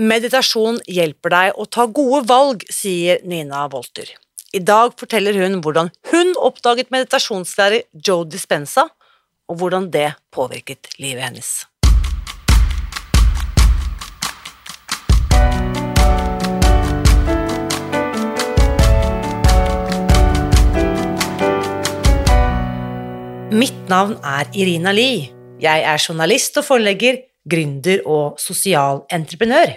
Meditasjon hjelper deg å ta gode valg, sier Nina Wolter. I dag forteller hun hvordan hun oppdaget meditasjonslærer Joe Dispenza, og hvordan det påvirket livet hennes. Mitt navn er Irina Lie. Jeg er journalist og forlegger, gründer og sosial entreprenør.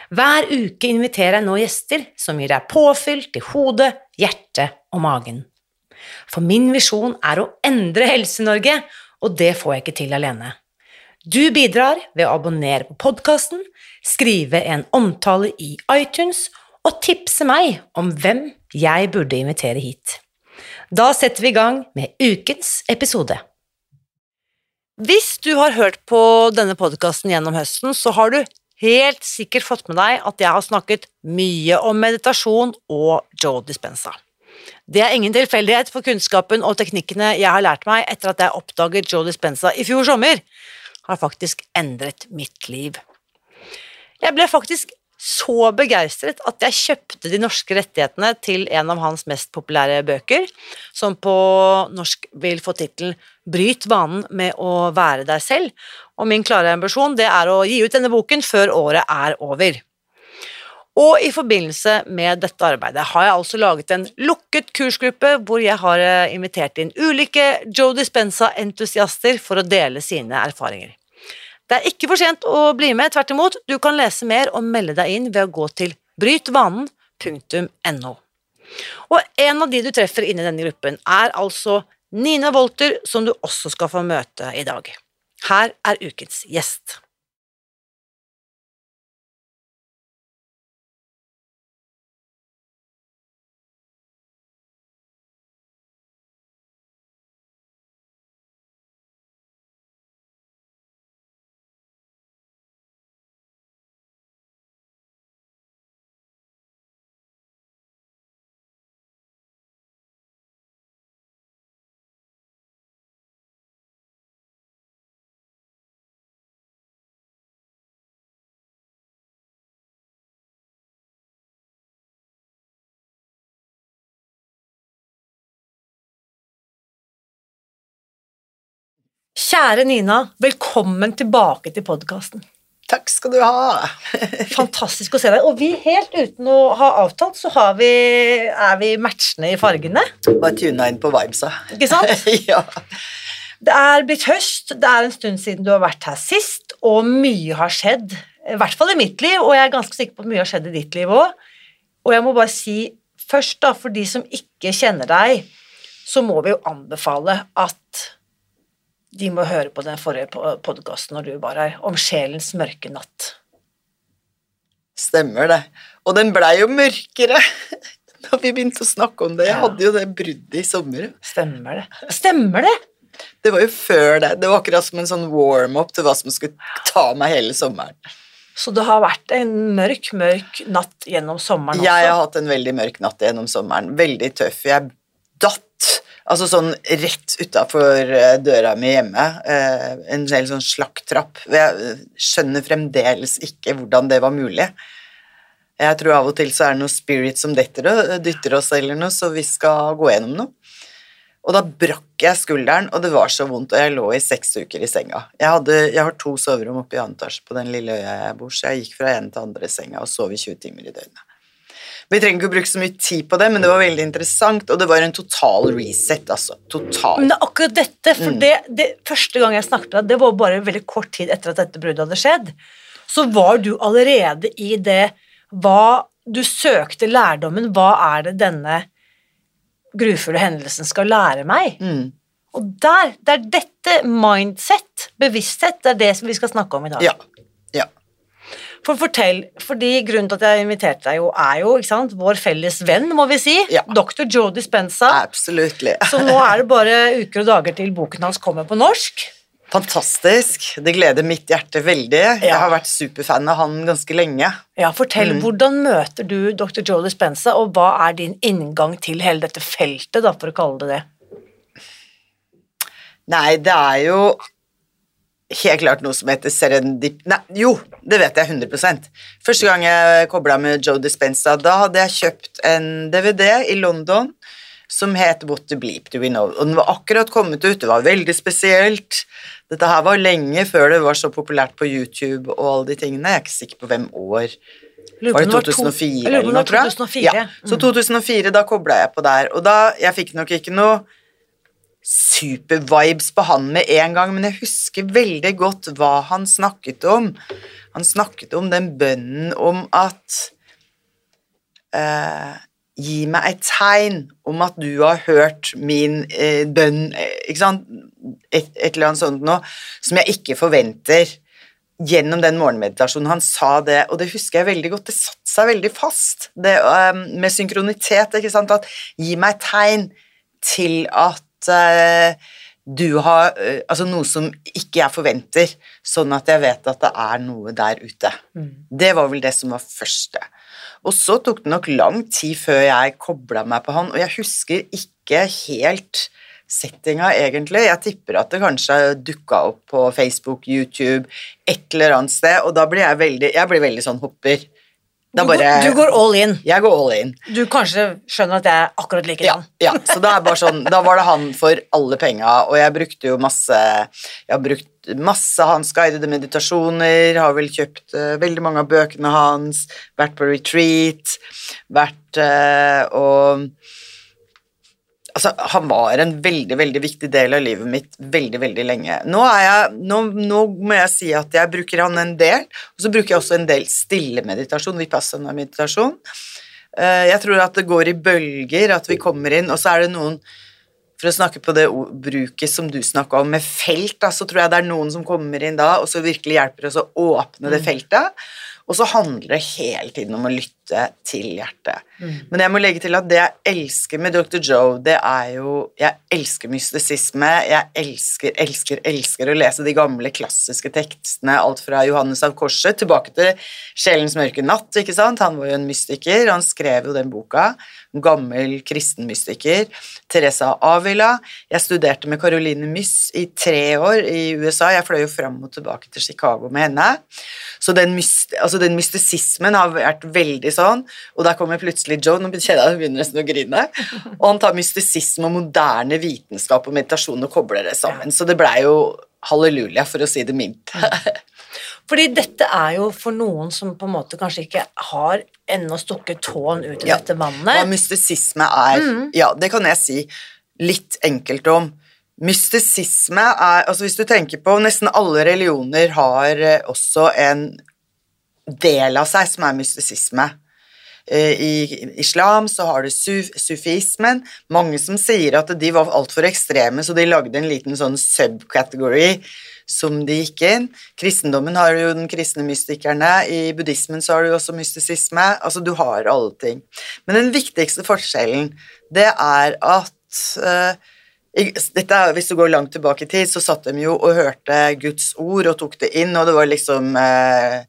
Hver uke inviterer jeg nå gjester som gir deg påfyll til hodet, hjertet og magen. For min visjon er å endre Helse-Norge, og det får jeg ikke til alene. Du bidrar ved å abonnere på podkasten, skrive en omtale i iTunes og tipse meg om hvem jeg burde invitere hit. Da setter vi i gang med ukens episode. Hvis du har hørt på denne podkasten gjennom høsten, så har du helt sikkert fått med deg at jeg har snakket mye om meditasjon og Joe Dispenza. Det er ingen tilfeldighet, for kunnskapen og teknikkene jeg har lært meg etter at jeg oppdaget Joe Dispenza i fjor sommer, har faktisk endret mitt liv. Jeg ble faktisk så begeistret at jeg kjøpte de norske rettighetene til en av hans mest populære bøker, som på norsk vil få tittelen Bryt vanen med å være deg selv, og min klare ambisjon det er å gi ut denne boken før året er over. Og i forbindelse med dette arbeidet har jeg altså laget en lukket kursgruppe hvor jeg har eh, invitert inn ulike Joe Dispenza-entusiaster for å dele sine erfaringer. Det er ikke for sent å bli med, tvert imot, du kan lese mer og melde deg inn ved å gå til brytvanen.no. Og en av de du treffer inni denne gruppen, er altså Nina Wolter, som du også skal få møte i dag. Her er ukens gjest. Kjære Nina, velkommen tilbake til podkasten. Takk skal du ha. Fantastisk å se deg. Og vi, helt uten å ha avtalt, så vi, er vi matchende i fargene. Bare tuna inn på vibesa. Ikke sant? ja. Det er blitt høst, det er en stund siden du har vært her sist, og mye har skjedd. I hvert fall i mitt liv, og jeg er ganske sikker på at mye har skjedd i ditt liv òg. Og jeg må bare si først, da, for de som ikke kjenner deg, så må vi jo anbefale at de må høre på den forrige podkasten når du var her, om sjelens mørke natt. Stemmer det. Og den blei jo mørkere da vi begynte å snakke om det. Jeg hadde jo det bruddet i sommer. Stemmer det. Stemmer det! Det var jo før det. Det var akkurat som en sånn warm-up til hva som skulle ta meg hele sommeren. Så det har vært en mørk, mørk natt gjennom sommeren også? Jeg har hatt en veldig mørk natt gjennom sommeren. Veldig tøff. Jeg datt Altså sånn rett utafor eh, døra mi hjemme. Eh, en hel sånn slakktrapp. Jeg skjønner fremdeles ikke hvordan det var mulig. Jeg tror av og til så er det noe spirit som detter og dytter oss eller noe, så vi skal gå gjennom noe. Og da brakk jeg skulderen, og det var så vondt, og jeg lå i seks uker i senga. Jeg, hadde, jeg har to soverom oppe i annen etasje på den lille øya jeg bor, så jeg gikk fra ene til andre senga og sov i 20 timer i døgnet. Vi trenger ikke å bruke så mye tid på det, men det var veldig interessant, og det var en total reset, altså. Total. Men det er akkurat dette, for mm. det, det, første gang jeg snakket med deg, det var bare veldig kort tid etter at dette bruddet hadde skjedd, så var du allerede i det hva Du søkte lærdommen. Hva er det denne grufulle hendelsen skal lære meg? Mm. Og der, det er dette mindset, bevissthet, det er det som vi skal snakke om i dag. Ja. Ja. For fortell, fordi Grunnen til at jeg inviterte deg, jo, er jo sant, vår felles venn, må vi si. Ja. Dr. Joe Dispenza. Absolutt. Så nå er det bare uker og dager til boken hans kommer på norsk. Fantastisk. Det gleder mitt hjerte veldig. Jeg har vært superfan av han ganske lenge. Ja, Fortell, Mm. hvordan møter du Dr. Joe Dispenza, og hva er din inngang til hele dette feltet, da, for å kalle det det? Nei, det er jo helt klart noe som heter serendip... Nei, jo, det vet jeg 100% Første gang jeg kobla med Joe Dispenza, da hadde jeg kjøpt en DVD i London som het What the Bleep Do We Know. Og den var akkurat kommet ut, det var veldig spesielt. Dette her var lenge før det var så populært på YouTube og alle de tingene. Jeg er ikke sikker på hvem år. Var det 2004 jeg lurer på eller noe, tror jeg? 2004. Ja, så 2004, da kobla jeg på der. Og da, jeg fikk nok ikke noe supervibes på han med en gang, men jeg husker veldig godt hva han snakket om. Han snakket om den bønnen om at eh, Gi meg et tegn om at du har hørt min eh, bønn, eh, ikke sant? Et, et eller annet sånt noe, som jeg ikke forventer gjennom den morgenmeditasjonen. Han sa det, og det husker jeg veldig godt, det satte seg veldig fast. Det um, med synkronitet, ikke sant, at gi meg et tegn til at eh, du har uh, Altså noe som ikke jeg forventer, sånn at jeg vet at det er noe der ute. Det var vel det som var første. Og så tok det nok lang tid før jeg kobla meg på han, og jeg husker ikke helt settinga, egentlig. Jeg tipper at det kanskje dukka opp på Facebook, YouTube, et eller annet sted, og da blir jeg veldig Jeg blir veldig sånn hopper. Da Du, bare går, du går all in. Jeg går all in. Du kanskje skjønner at jeg er akkurat Ja, likedan. ja, så da, sånn, da var det han for alle penga, og jeg brukte jo masse Jeg har brukt masse hans guidede meditasjoner, har vel kjøpt uh, veldig mange av bøkene hans, vært på retreat, vært uh, og Altså, han var en veldig, veldig viktig del av livet mitt veldig, veldig lenge. Nå, jeg, nå, nå må jeg si at jeg bruker han en del, og så bruker jeg også en del stille meditasjon, vipassana-meditasjon. Eh, Jeg tror at det går i bølger, at vi kommer inn, og så er det noen For å snakke på det bruket som du snakka om, med felt, da, så tror jeg det er noen som kommer inn da, og så virkelig hjelper oss å åpne det feltet. Og så handler det hele tiden om å lytte til hjertet. Men jeg må legge til at det jeg elsker med Dr. Joe, det er jo Jeg elsker mystisisme. Jeg elsker, elsker, elsker å lese de gamle klassiske tekstene, alt fra Johannes av Korset tilbake til Sjelens mørke natt, ikke sant? Han var jo en mystiker, han skrev jo den boka. Gammel kristen mystiker. Teresa Avila. Jeg studerte med Caroline Myss i tre år i USA. Jeg fløy jo fram og tilbake til Chicago med henne. Så den, myst, altså den mystisismen har vært veldig sånn, og der kommer plutselig Joe, nå kjenner jeg begynner nesten å grine, og han tar mystisisme og moderne vitenskap og meditasjon og kobler det sammen. Så det blei jo halleluja, for å si det mildt. Fordi dette er jo for noen som på en måte kanskje ikke har ennå stukket tåen ut i Ja. dette Hva vannet. mystisisme er, ja, det kan jeg si litt enkelt om. Mystisisme er Altså, hvis du tenker på Nesten alle religioner har eh, også en del av seg som er mystisisme. Eh, I islam så har du suf sufismen. Mange som sier at de var altfor ekstreme, så de lagde en liten sånn subcategory som de gikk inn. Kristendommen har jo den kristne mystikerne, i buddhismen så har du også mystisisme. Altså, du har alle ting. Men den viktigste forskjellen, det er at eh, dette Hvis du går langt tilbake i tid, så satt de jo og hørte Guds ord og tok det inn, og det var liksom eh,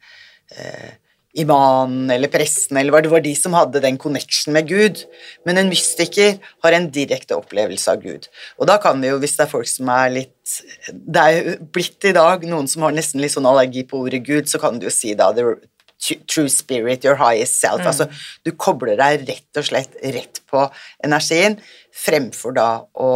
eh, imanen eller presten eller var det var de som hadde den connection med Gud. Men en mystiker har en direkte opplevelse av Gud. Og da kan vi jo, hvis det er folk som er litt Det er jo blitt i dag noen som har nesten litt sånn allergi på ordet Gud, så kan du jo si da the true spirit, your highest self. Altså, du kobler deg rett og slett rett på energien, fremfor da å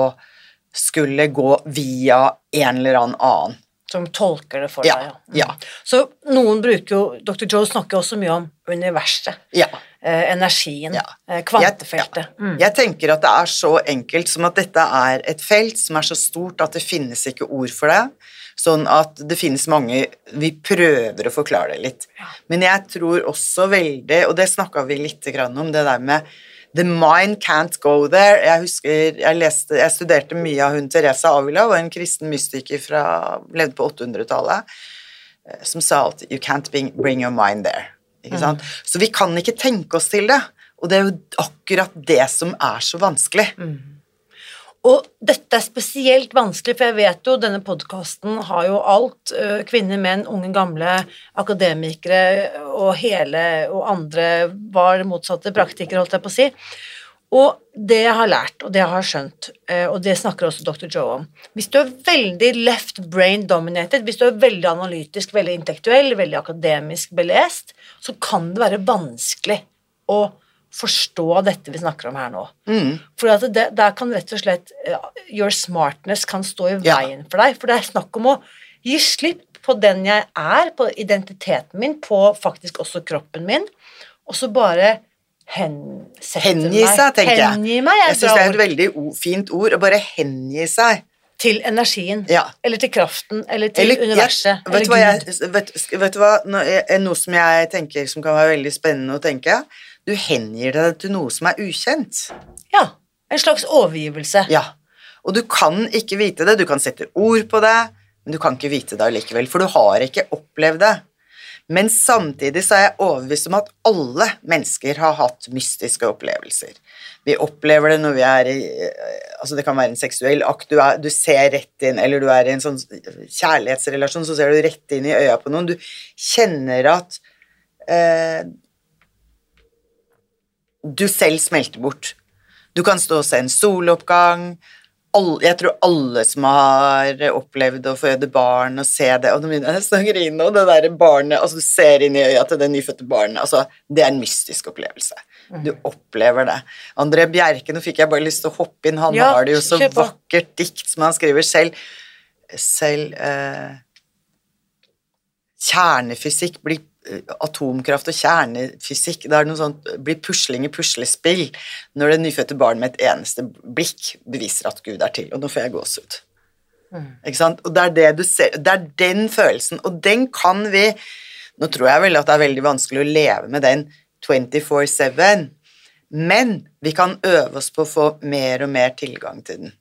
skulle gå via en eller annen annen. Som tolker det for Ja, deg. Mm. ja. Så noen bruker jo Dr. Joe snakker også mye om universet. Ja. Eh, energien. Eh, kvantefeltet. Jeg, ja. jeg tenker at det er så enkelt som at dette er et felt som er så stort at det finnes ikke ord for det. Sånn at det finnes mange Vi prøver å forklare det litt. Men jeg tror også veldig, og det snakka vi litt grann om, det der med The mind can't go there. Jeg husker, jeg, leste, jeg studerte mye av hun Teresa Avila, var en kristen mystiker fra levde på 800-tallet. eh, som sa alltid You can't bring, your mind there. Ikke sant? Så vi kan ikke tenke oss til det. Og det er jo akkurat det som er så vanskelig. Og dette er spesielt vanskelig, for jeg vet jo denne podkasten har jo alt. Kvinner, menn, unge, gamle, akademikere og hele og andre var det motsatte, praktikere, holdt jeg på å si. Og det jeg har lært, og det jeg har skjønt, og det snakker også dr. Joe om Hvis du er veldig left brain dominated, hvis du er veldig analytisk, veldig intellektuell, veldig akademisk belest, så kan det være vanskelig å forstå dette vi snakker om her nå. For at det, der kan rett og slett eh, Your smartness kan stå i Ja. veien for deg. For det er snakk om å gi slipp på den jeg er, på identiteten min, på faktisk også kroppen min, og så bare hensette Hengi meg. seg, tenker jeg. Hengi meg Jeg et syns det er et veldig fint ord å bare hengi seg. Til energien. Ja. Eller til kraften. Eller til Eller, universet. Ja, vet, du hva jeg, vet, vet du hva, er- noe som jeg tenker som kan være veldig spennende å tenke Du hengir deg til noe som er ukjent. Ja. En slags overgivelse. Ja. Og du kan ikke vite det, du kan sette ord på det, men du kan ikke vite det allikevel, for du har ikke opplevd det. Men samtidig så er jeg overbevist om at alle mennesker har hatt mystiske opplevelser. Vi opplever det når vi er i altså Det kan være en seksuell akt, du, er, du ser rett inn, eller du er i en sånn kjærlighetsrelasjon, så ser du rett inn i øya på noen. Du kjenner at eh, du selv smelter bort. Du kan stå og se en soloppgang. Jeg tror alle som har opplevd å føde barn og se det Og nå begynner å grine, og det der barnet altså Du ser inn i øya til det nyfødte barnet. Altså, det er en mystisk opplevelse. Du opplever det. André Bjerke, nå fikk jeg bare lyst til å hoppe inn. Han Ja, har det jo så vakkert dikt som han skriver selv. Selv eh, Kjernefysikk blir Atomkraft og kjernefysikk Det er noe sånt blir pusling i puslespill når det nyfødte barn med et eneste blikk beviser at Gud er til. Og nå får jeg gåsehud. Ikke sant? Og det er det du ser Det er den følelsen, og den kan vi Nå tror jeg vel at det er veldig vanskelig å leve med den 24-7, men vi kan øve oss på å få mer og mer tilgang til den.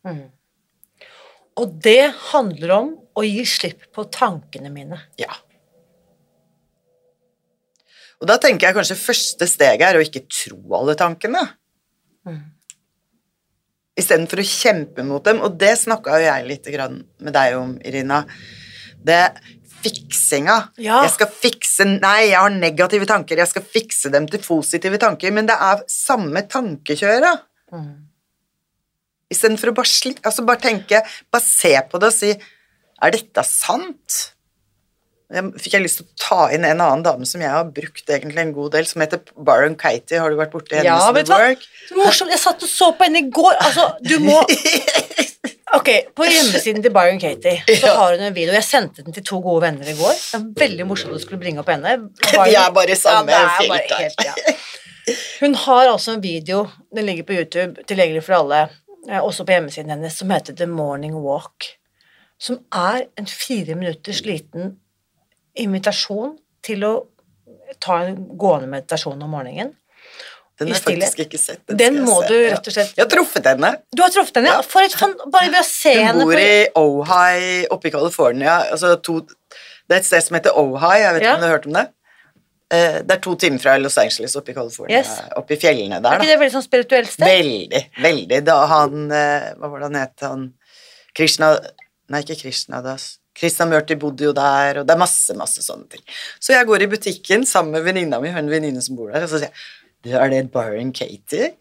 Og det handler om å gi slipp på tankene mine. Ja. Og da tenker jeg kanskje første steget er å ikke tro alle tankene. Istedenfor å kjempe mot dem, og det snakka jo jeg litt med deg om, Irina. Det fiksinga. Ja. Jeg skal fikse Nei, jeg har negative tanker, jeg skal fikse dem til positive tanker, men det er samme tankekjøret. Istedenfor å bare, sli, altså bare tenke Bare se på det og si Er dette sant? Fikk jeg lyst til å ta inn en annen dame som jeg har brukt egentlig en god del, som heter Baron Katie. Har du vært borti hennes Ja, vet work? Så morsomt. Jeg satt og så på henne i går. Altså, du må Ok, på hjemmesiden til Byron Katie så Ja. har hun en video. Jeg sendte den til to gode venner i går. Det er veldig morsomt at du skulle bringe opp henne. Vi er bare i samme ja, bare helt, ja. Hun har altså en video, den ligger på YouTube, tilgjengelig for alle, eh, også på hjemmesiden hennes, som heter The Morning Walk. Som er en fire minutters liten invitasjon til å ta en gående meditasjon om morgenen. Den har jeg faktisk ikke sett. Den den må se. du rett og slett- Jeg har truffet henne. Du har truffet henne? Ja. For et fan... Bare ved å se Hun henne bor på i Ojai oppe i California. Altså to, det er et sted som heter Ojai, jeg vet ikke Ja. om du har hørt om det? Eh, Det er to timer fra Los Angeles oppe i California, Yes. oppe i fjellene Er der. ikke da. det veldig sånn spirituelt sted? Veldig, veldig. Da han eh, Hva var det han het? Han Krishna Nei, ikke Krishna Das. Krishna Murti bodde jo der, og det er masse, masse sånne ting. Så jeg går i butikken sammen med venninna mi, hun venninne som bor der, og så sier jeg «Du, Er det Byron Katie?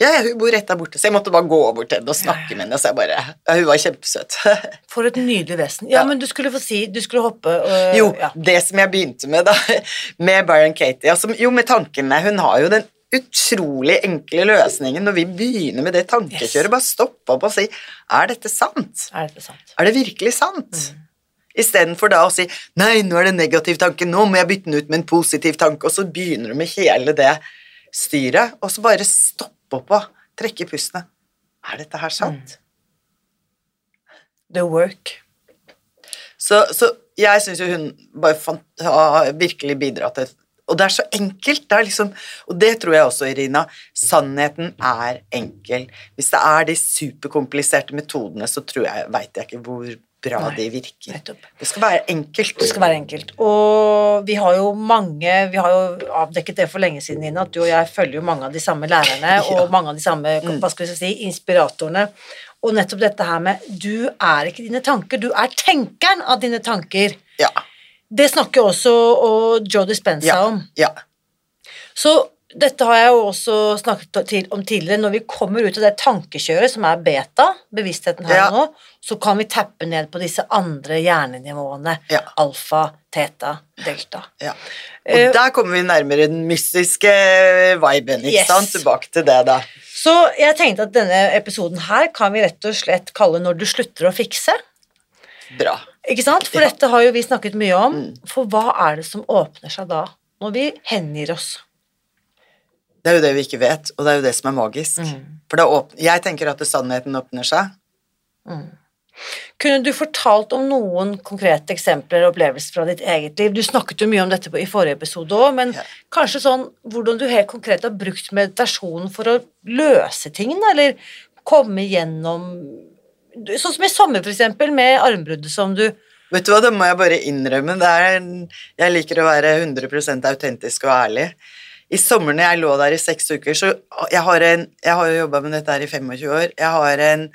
Ja, ja, hun bor rett der borte, så jeg måtte bare gå bort til henne og snakke med henne. Så jeg bare, ja, Hun var kjempesøt. For et nydelig vesen. Ja, Ja. men du skulle få si Du skulle hoppe øh, Jo, ja. det som jeg begynte med da, med Byron Katie altså, Jo, med tankene. Hun har jo den utrolig enkle løsningen når vi begynner med det tankekjøret. Yes. Bare stoppe opp og si Er dette sant? Er dette sant? Er det virkelig sant? Istedenfor da å si Nei, nå er det en negativ tanke, nå må jeg bytte den ut med en positiv tanke, og så begynner du med hele det styret, og så bare stoppe opp og trekke pustene. Er dette her sant? The work. Så, så jeg syns jo hun bare har virkelig bidratt til Og det er så enkelt. Det er liksom, og det tror jeg også, Irina. Sannheten er enkel. Hvis det er de superkompliserte metodene, så tror jeg, veit jeg ikke hvor bra Nei, de virker. nettopp. Det skal være enkelt. Det skal være enkelt. Og vi har jo mange Vi har jo avdekket det for lenge siden, Nina, at du og jeg følger jo mange av de samme lærerne og mange av de samme hva skal vi si, inspiratorene. Og nettopp dette her med Du er ikke dine tanker, du er tenkeren av dine tanker. Ja. Det snakker også og Joe Dispenza Ja. om. ja. Så dette har jeg jo også snakket om tidligere. Når vi kommer ut av det tankekjøret som er beta, bevisstheten her Ja. nå, så kan vi tappe ned på disse andre hjernenivåene. Ja. Alfa, teta, delta. ja. Og uh, der kommer vi nærmere den mystiske viben, ikke Yes. sant? Tilbake til det, da. Så jeg tenkte at denne episoden her kan vi rett og slett kalle 'Når du slutter å fikse'. Bra. Ikke sant? For dette har jo vi snakket mye om. Mm. For hva er det som åpner seg da, når vi hengir oss? Det er jo det vi ikke vet, og det er jo det som er magisk. Mm. For da åpner, jeg tenker at sannheten åpner seg. Kunne du fortalt om noen konkrete eksempler og opplevelser fra ditt eget liv? Du snakket jo mye om dette i forrige episode òg, men Ja. kanskje sånn hvordan du helt konkret har brukt meditasjonen for å løse ting, eller komme gjennom Sånn som i sommer, for eksempel, med armbruddet som du Vet du hva, det må jeg bare innrømme. Det er jeg liker å være 100% autentisk og ærlig. I sommer når jeg lå der i seks uker, så jeg har, en, jeg har jo jobba med dette her i 25 år. Jeg har en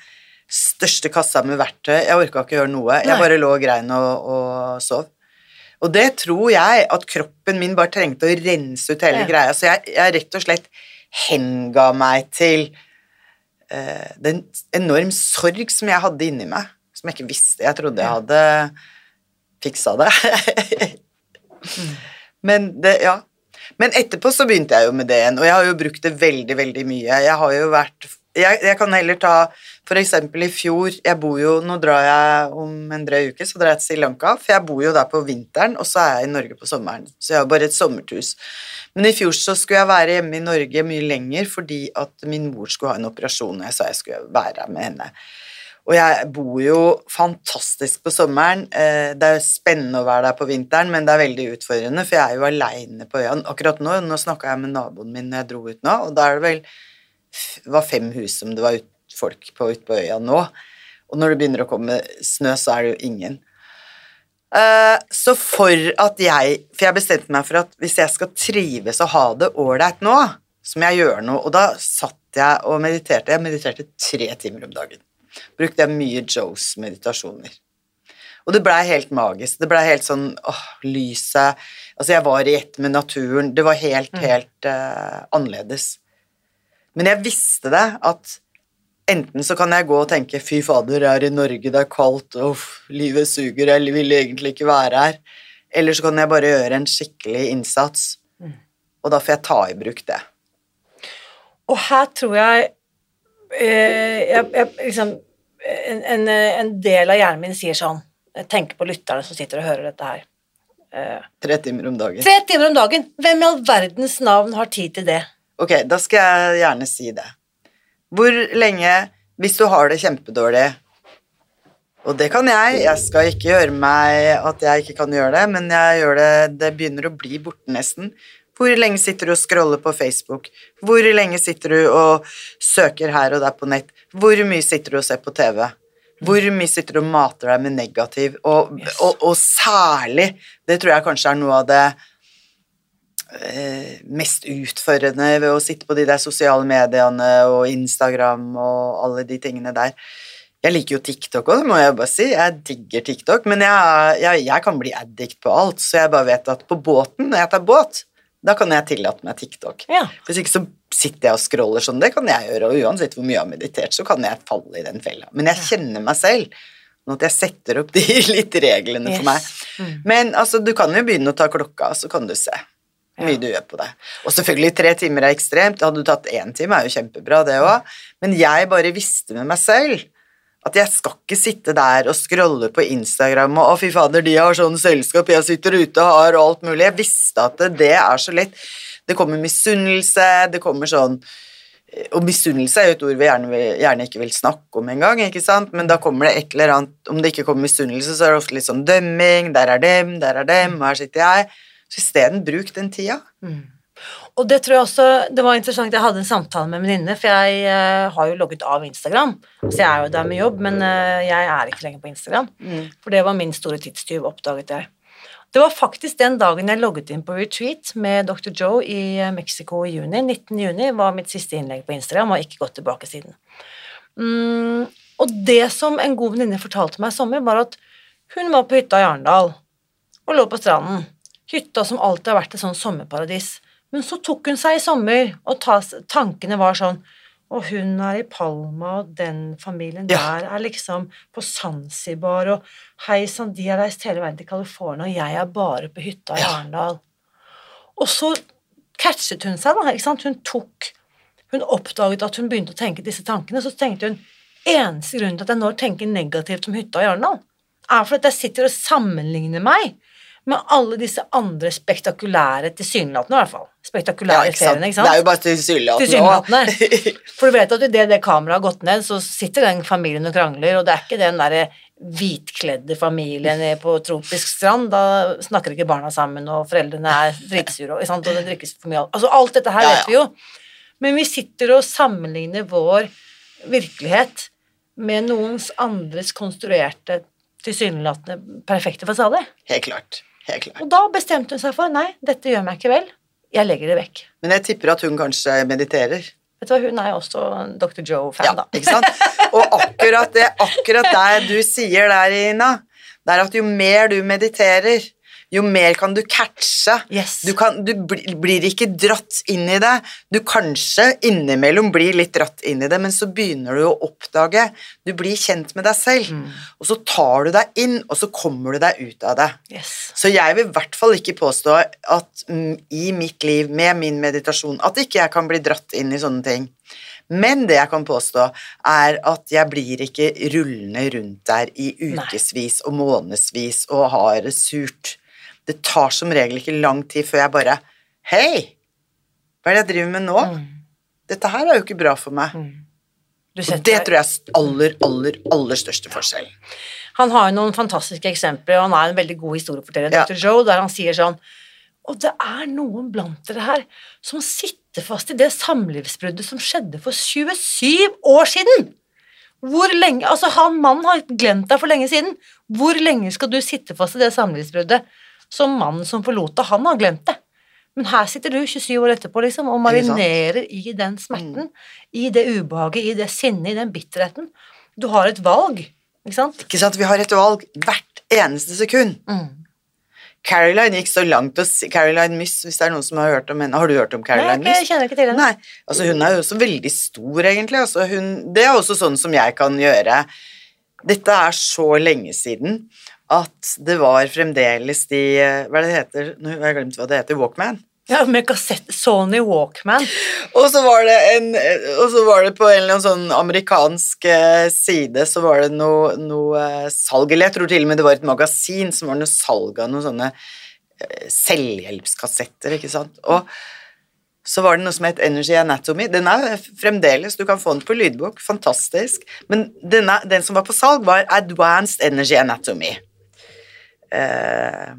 største kassa med verktøy. Jeg orka ikke gjøre noe. Jeg Nei. bare lå og grein og, og sov. Og det tror jeg at kroppen min bare trengte å rense ut hele Ja. greia. Så jeg, jeg rett og slett henga meg til uh, den enorm sorg som jeg hadde inni meg, som jeg ikke visste. Jeg trodde jeg hadde fiksa det. Men det, ja. Men etterpå så begynte jeg jo med det igjen, og jeg har jo brukt det veldig, veldig mye. Jeg har jo vært Jeg, jeg kan heller ta eksempel i fjor Jeg bor jo Nå drar jeg om en drøy uke, så drar jeg til Sri Lanka, for jeg bor jo der på vinteren, og så er jeg i Norge på sommeren. Så jeg har bare et sommerhus. Men i fjor så skulle jeg være hjemme i Norge mye lenger fordi at min mor skulle ha en operasjon, og jeg sa jeg skulle være med henne. Og jeg bor jo fantastisk på sommeren. Eh, Det er jo spennende å være der på vinteren, men det er veldig utfordrende, for jeg er jo aleine på øya. Akkurat nå nå snakka jeg med naboen min når jeg dro ut nå, og da er det vel var fem hus som det var ut, folk på ute på øya nå. Og når det begynner å komme snø, så er det jo ingen. Eh, Så for at jeg For jeg bestemte meg for at hvis jeg skal trives og ha det ålreit nå, så må jeg gjøre noe. Og da satt jeg og mediterte. Jeg mediterte tre timer om dagen. Brukte jeg mye Joes meditasjoner. Og det blei helt magisk. Det blei helt sånn åh, lyset Altså, jeg var i ett med naturen. Det var helt, helt uh, annerledes. Men jeg visste det, at enten så kan jeg gå og tenke fy fader, jeg er i Norge, det er kaldt, uff, livet suger, jeg vil egentlig ikke være her. Eller så kan jeg bare gjøre en skikkelig innsats. Og da får jeg ta i bruk det. Og her tror jeg, eh, jeg, jeg liksom, en, en, en del av hjernen min sier sånn tenker på lytterne som sitter og hører dette her. Uh, Tre timer om dagen. tre timer om dagen! Hvem i all verdens navn har tid til det? Ok, da skal jeg gjerne si det. Hvor lenge Hvis du har det kjempedårlig Og det kan jeg. Jeg skal ikke gjøre meg at jeg ikke kan gjøre det, men jeg gjør det Det begynner å bli borte nesten. Hvor lenge sitter du og scroller på Facebook? Hvor lenge sitter du og søker her og der på nett? Hvor mye sitter du og ser på TV? Hvor mye sitter du og mater deg med negativ? Og, Yes. og, og særlig, det tror jeg kanskje er noe av det eh, mest utførende ved å sitte på de der sosiale mediene og Instagram og alle de tingene der. Jeg liker jo TikTok òg, må jeg bare si. Jeg digger TikTok, men jeg, jeg, jeg kan bli addict på alt, så jeg bare vet at på båten, når jeg tar båt, da kan jeg tillate meg TikTok. Ja. Hvis ikke så sitter jeg og scroller sånn, det kan jeg gjøre, og uansett hvor mye jeg har meditert, så kan jeg falle i den fella. Men jeg kjenner meg selv, sånn at jeg setter opp de litt reglene for meg. Mm. Men altså, du kan jo begynne å ta klokka, så kan du se hvor mye Ja. du gjør på det. Og selvfølgelig, tre timer er ekstremt. Hadde du tatt én time, er jo kjempebra, det òg. Men jeg bare visste med meg selv at jeg skal ikke sitte der og scrolle på Instagram og 'Å, fy fader, de har sånn selskap, jeg sitter ute og har alt mulig'. Jeg visste at det, er så lett. Det kommer misunnelse, det kommer sånn og misunnelse er jo et ord vi gjerne, gjerne ikke vil snakke om engang, ikke sant, men da kommer det et eller annet Om det ikke kommer misunnelse, så er det ofte litt sånn dømming, der er dem, der er dem, og her sitter jeg. Så isteden, bruk den tida. Og det tror jeg også Det var interessant, jeg hadde en samtale med en venninne, for jeg uh, har jo logget av Instagram. Så jeg er jo der med jobb, men uh, jeg er ikke lenger på Instagram. For det var min store tidstyv, oppdaget jeg. Det var faktisk den dagen jeg logget inn på retreat med Dr. Joe i eh, Mexico i juni. 19. juni var mitt siste innlegg på Instagram, og har ikke gått tilbake siden. Mm, og det som en god venninne fortalte meg i sommer, var at hun var på hytta i Arendal og lå på stranden. Hytta som alltid har vært et sånn sommerparadis. Men så tok hun seg i sommer, og ta, tankene var sånn Og hun er i Palma, og den familien Ja. der er liksom på Zanzibar, og hei sann, de har reist hele veien til California, og jeg er bare på hytta i Ja. Arendal. Og så catchet hun seg, da. ikke sant? Hun tok Hun oppdaget at hun begynte å tenke disse tankene, så tenkte hun eneste grunnen til at jeg nå tenker negativt om hytta i Arendal, er for at jeg sitter og sammenligner meg med alle disse andre spektakulære, tilsynelatende i hvert fall, Ja, ikke feriene, ikke sant? Det er jo bare tilsynelatende Tilsynelatende. For du vet at idet det kameraet har gått ned, så sitter den familien og krangler, og det er ikke den derre hvitkledde familien på tropisk strand. Da snakker ikke barna sammen, og foreldrene er dritsure, og, og det drikkes for mye Altså alt dette her Ja, ja. vet vi jo. Men vi sitter og sammenligner vår virkelighet med noens andres konstruerte, tilsynelatende perfekte fasade. Helt klart. Og da bestemte hun seg for nei, dette gjør meg ikke vel. Jeg legger det vekk. Men jeg tipper at hun kanskje mediterer. Vet du hva, Hun er jo også Dr. Joe-fan, Ja, da. ikke sant? Og akkurat det, akkurat det du sier der, Ina, det er at jo mer du mediterer, jo mer kan du catche. Yes. Du, kan, du bli- blir ikke dratt inn i det. Du kanskje innimellom blir litt dratt inn i det, men så begynner du å oppdage Du blir kjent med deg selv, Mm. og så tar du deg inn, og så kommer du deg ut av det. Yes. Så jeg vil i hvert fall ikke påstå at mm, i mitt liv, med min meditasjon, at ikke jeg kan bli dratt inn i sånne ting. Men det jeg kan påstå, er at jeg blir ikke rullende rundt der i ukevis og månedsvis og har det surt. Det tar som regel ikke lang tid før jeg bare Hei, hva er det jeg driver med nå? Dette her er jo ikke bra for meg. Du Og det tror jeg er aller, aller, aller største forskjell. Han har jo noen fantastiske eksempler, og han er en veldig god historieforteller, Ja. Dr. Joe, der han sier sånn Og det er noen blant dere her som sitter fast i det samlivsbruddet som skjedde for 27 år siden! Hvor lenge Altså, han mannen har glemt deg for lenge siden. Hvor lenge skal du sitte fast i det samlivsbruddet som mannen som forlot det, han har glemt det. Men her sitter du 27 år etterpå liksom, og marinerer i den smerten, i det ubehaget, i det sinnet, i den bitterheten. Du har et valg, ikke sant? Ikke sant? Vi har et valg hvert eneste sekund. Mm. Caroline gikk så langt å si Caroline Miss, hvis det er noen som har hørt om henne. Har du hørt om Caroline Nei, jeg kjenner ikke til henne. Nei. Altså, hun er jo også veldig stor, egentlig. Altså, hun, det er også sånn som jeg kan gjøre. Dette er så lenge siden at det var fremdeles de Hva er det det heter? Nå har jeg glemt hva det heter. Walkman? Ja, med kassett Sony Walkman. Og så var det en Og så var det på en eller annen sånn amerikansk eh, side så var det noe, noe eh, salg Eller jeg tror til og med det var et magasin som var noe salg av noen sånne eh, selvhjelpskassetter, ikke sant. Og så var det noe som het Energy Anatomy. Den er fremdeles, du kan få den på lydbok, fantastisk. Men denne, den som var på salg, var Advanced Energy Anatomy. Eh,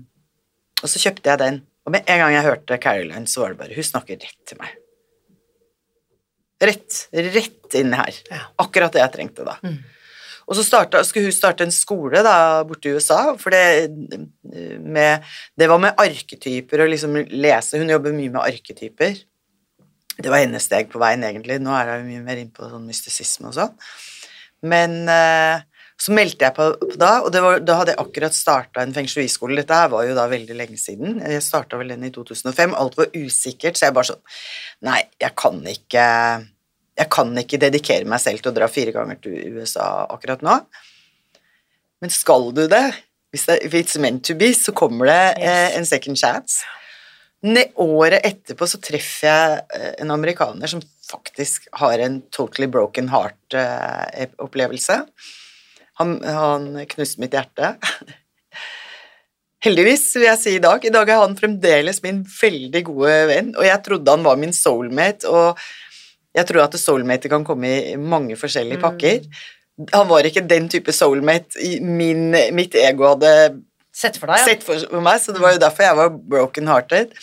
og så kjøpte jeg den. Og med en gang jeg hørte Caroline, så var det bare Hun snakker rett til meg. Rett, rett inn her. Ja. Akkurat det jeg trengte da. Og så starta, skulle hun starte en skole da, borte i USA, for det, med, det var med arketyper og liksom lese Hun jobber mye med arketyper. Det var hennes steg på veien, egentlig. Nå er hun mye mer inn på sånn mystisisme og sånn. Men eh, så meldte jeg på, på da, og det var, da hadde jeg akkurat starta en feng shui-skole. Dette her var jo da veldig lenge siden. Jeg starta vel den i 2005. Alt var usikkert, så jeg bare sånn Nei, jeg kan ikke Jeg kan ikke dedikere meg selv til å dra fire ganger til USA akkurat nå. Men skal du det, hvis det if it's meant to be, så kommer det eh, en second chance. Ne, året etterpå så treffer jeg eh, en amerikaner som faktisk har en totally broken heart-opplevelse. Han, han knuste mitt hjerte. Heldigvis, vil jeg si i dag. I dag er han fremdeles min veldig gode venn, og jeg trodde han var min soulmate, og jeg tror at soulmate kan komme i mange forskjellige pakker. Han var ikke den type soulmate min, mitt ego hadde Sett for deg, ja. sett for meg, så det var jo derfor jeg var broken hearted.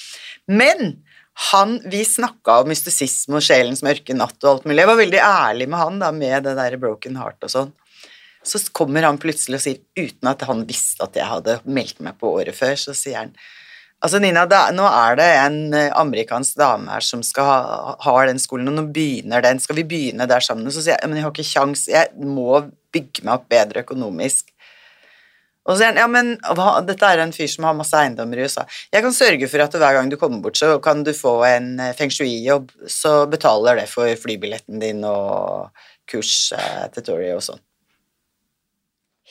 Men han, Vi snakka om mystisisme og sjelens mørke natt og alt mulig. Jeg var veldig ærlig med han da, med det der broken heart og sånn. Så kommer han plutselig og sier, uten at han visste at jeg hadde meldt meg på året før, så sier han Altså, Nina, da, nå er det en eh, amerikansk dame her som skal ha, ha, den skolen, og nå begynner den. Skal vi begynne der sammen? Så sier jeg men jeg har ikke kjangs, jeg må bygge meg opp bedre økonomisk. Og så sier han ja, men hva, dette er en fyr som har masse eiendommer i USA. Jeg kan sørge for at hver gang du kommer bort, så kan du få en eh, feng shui-jobb, så betaler det for flybilletten din og kurs eh, til Tori og sånn.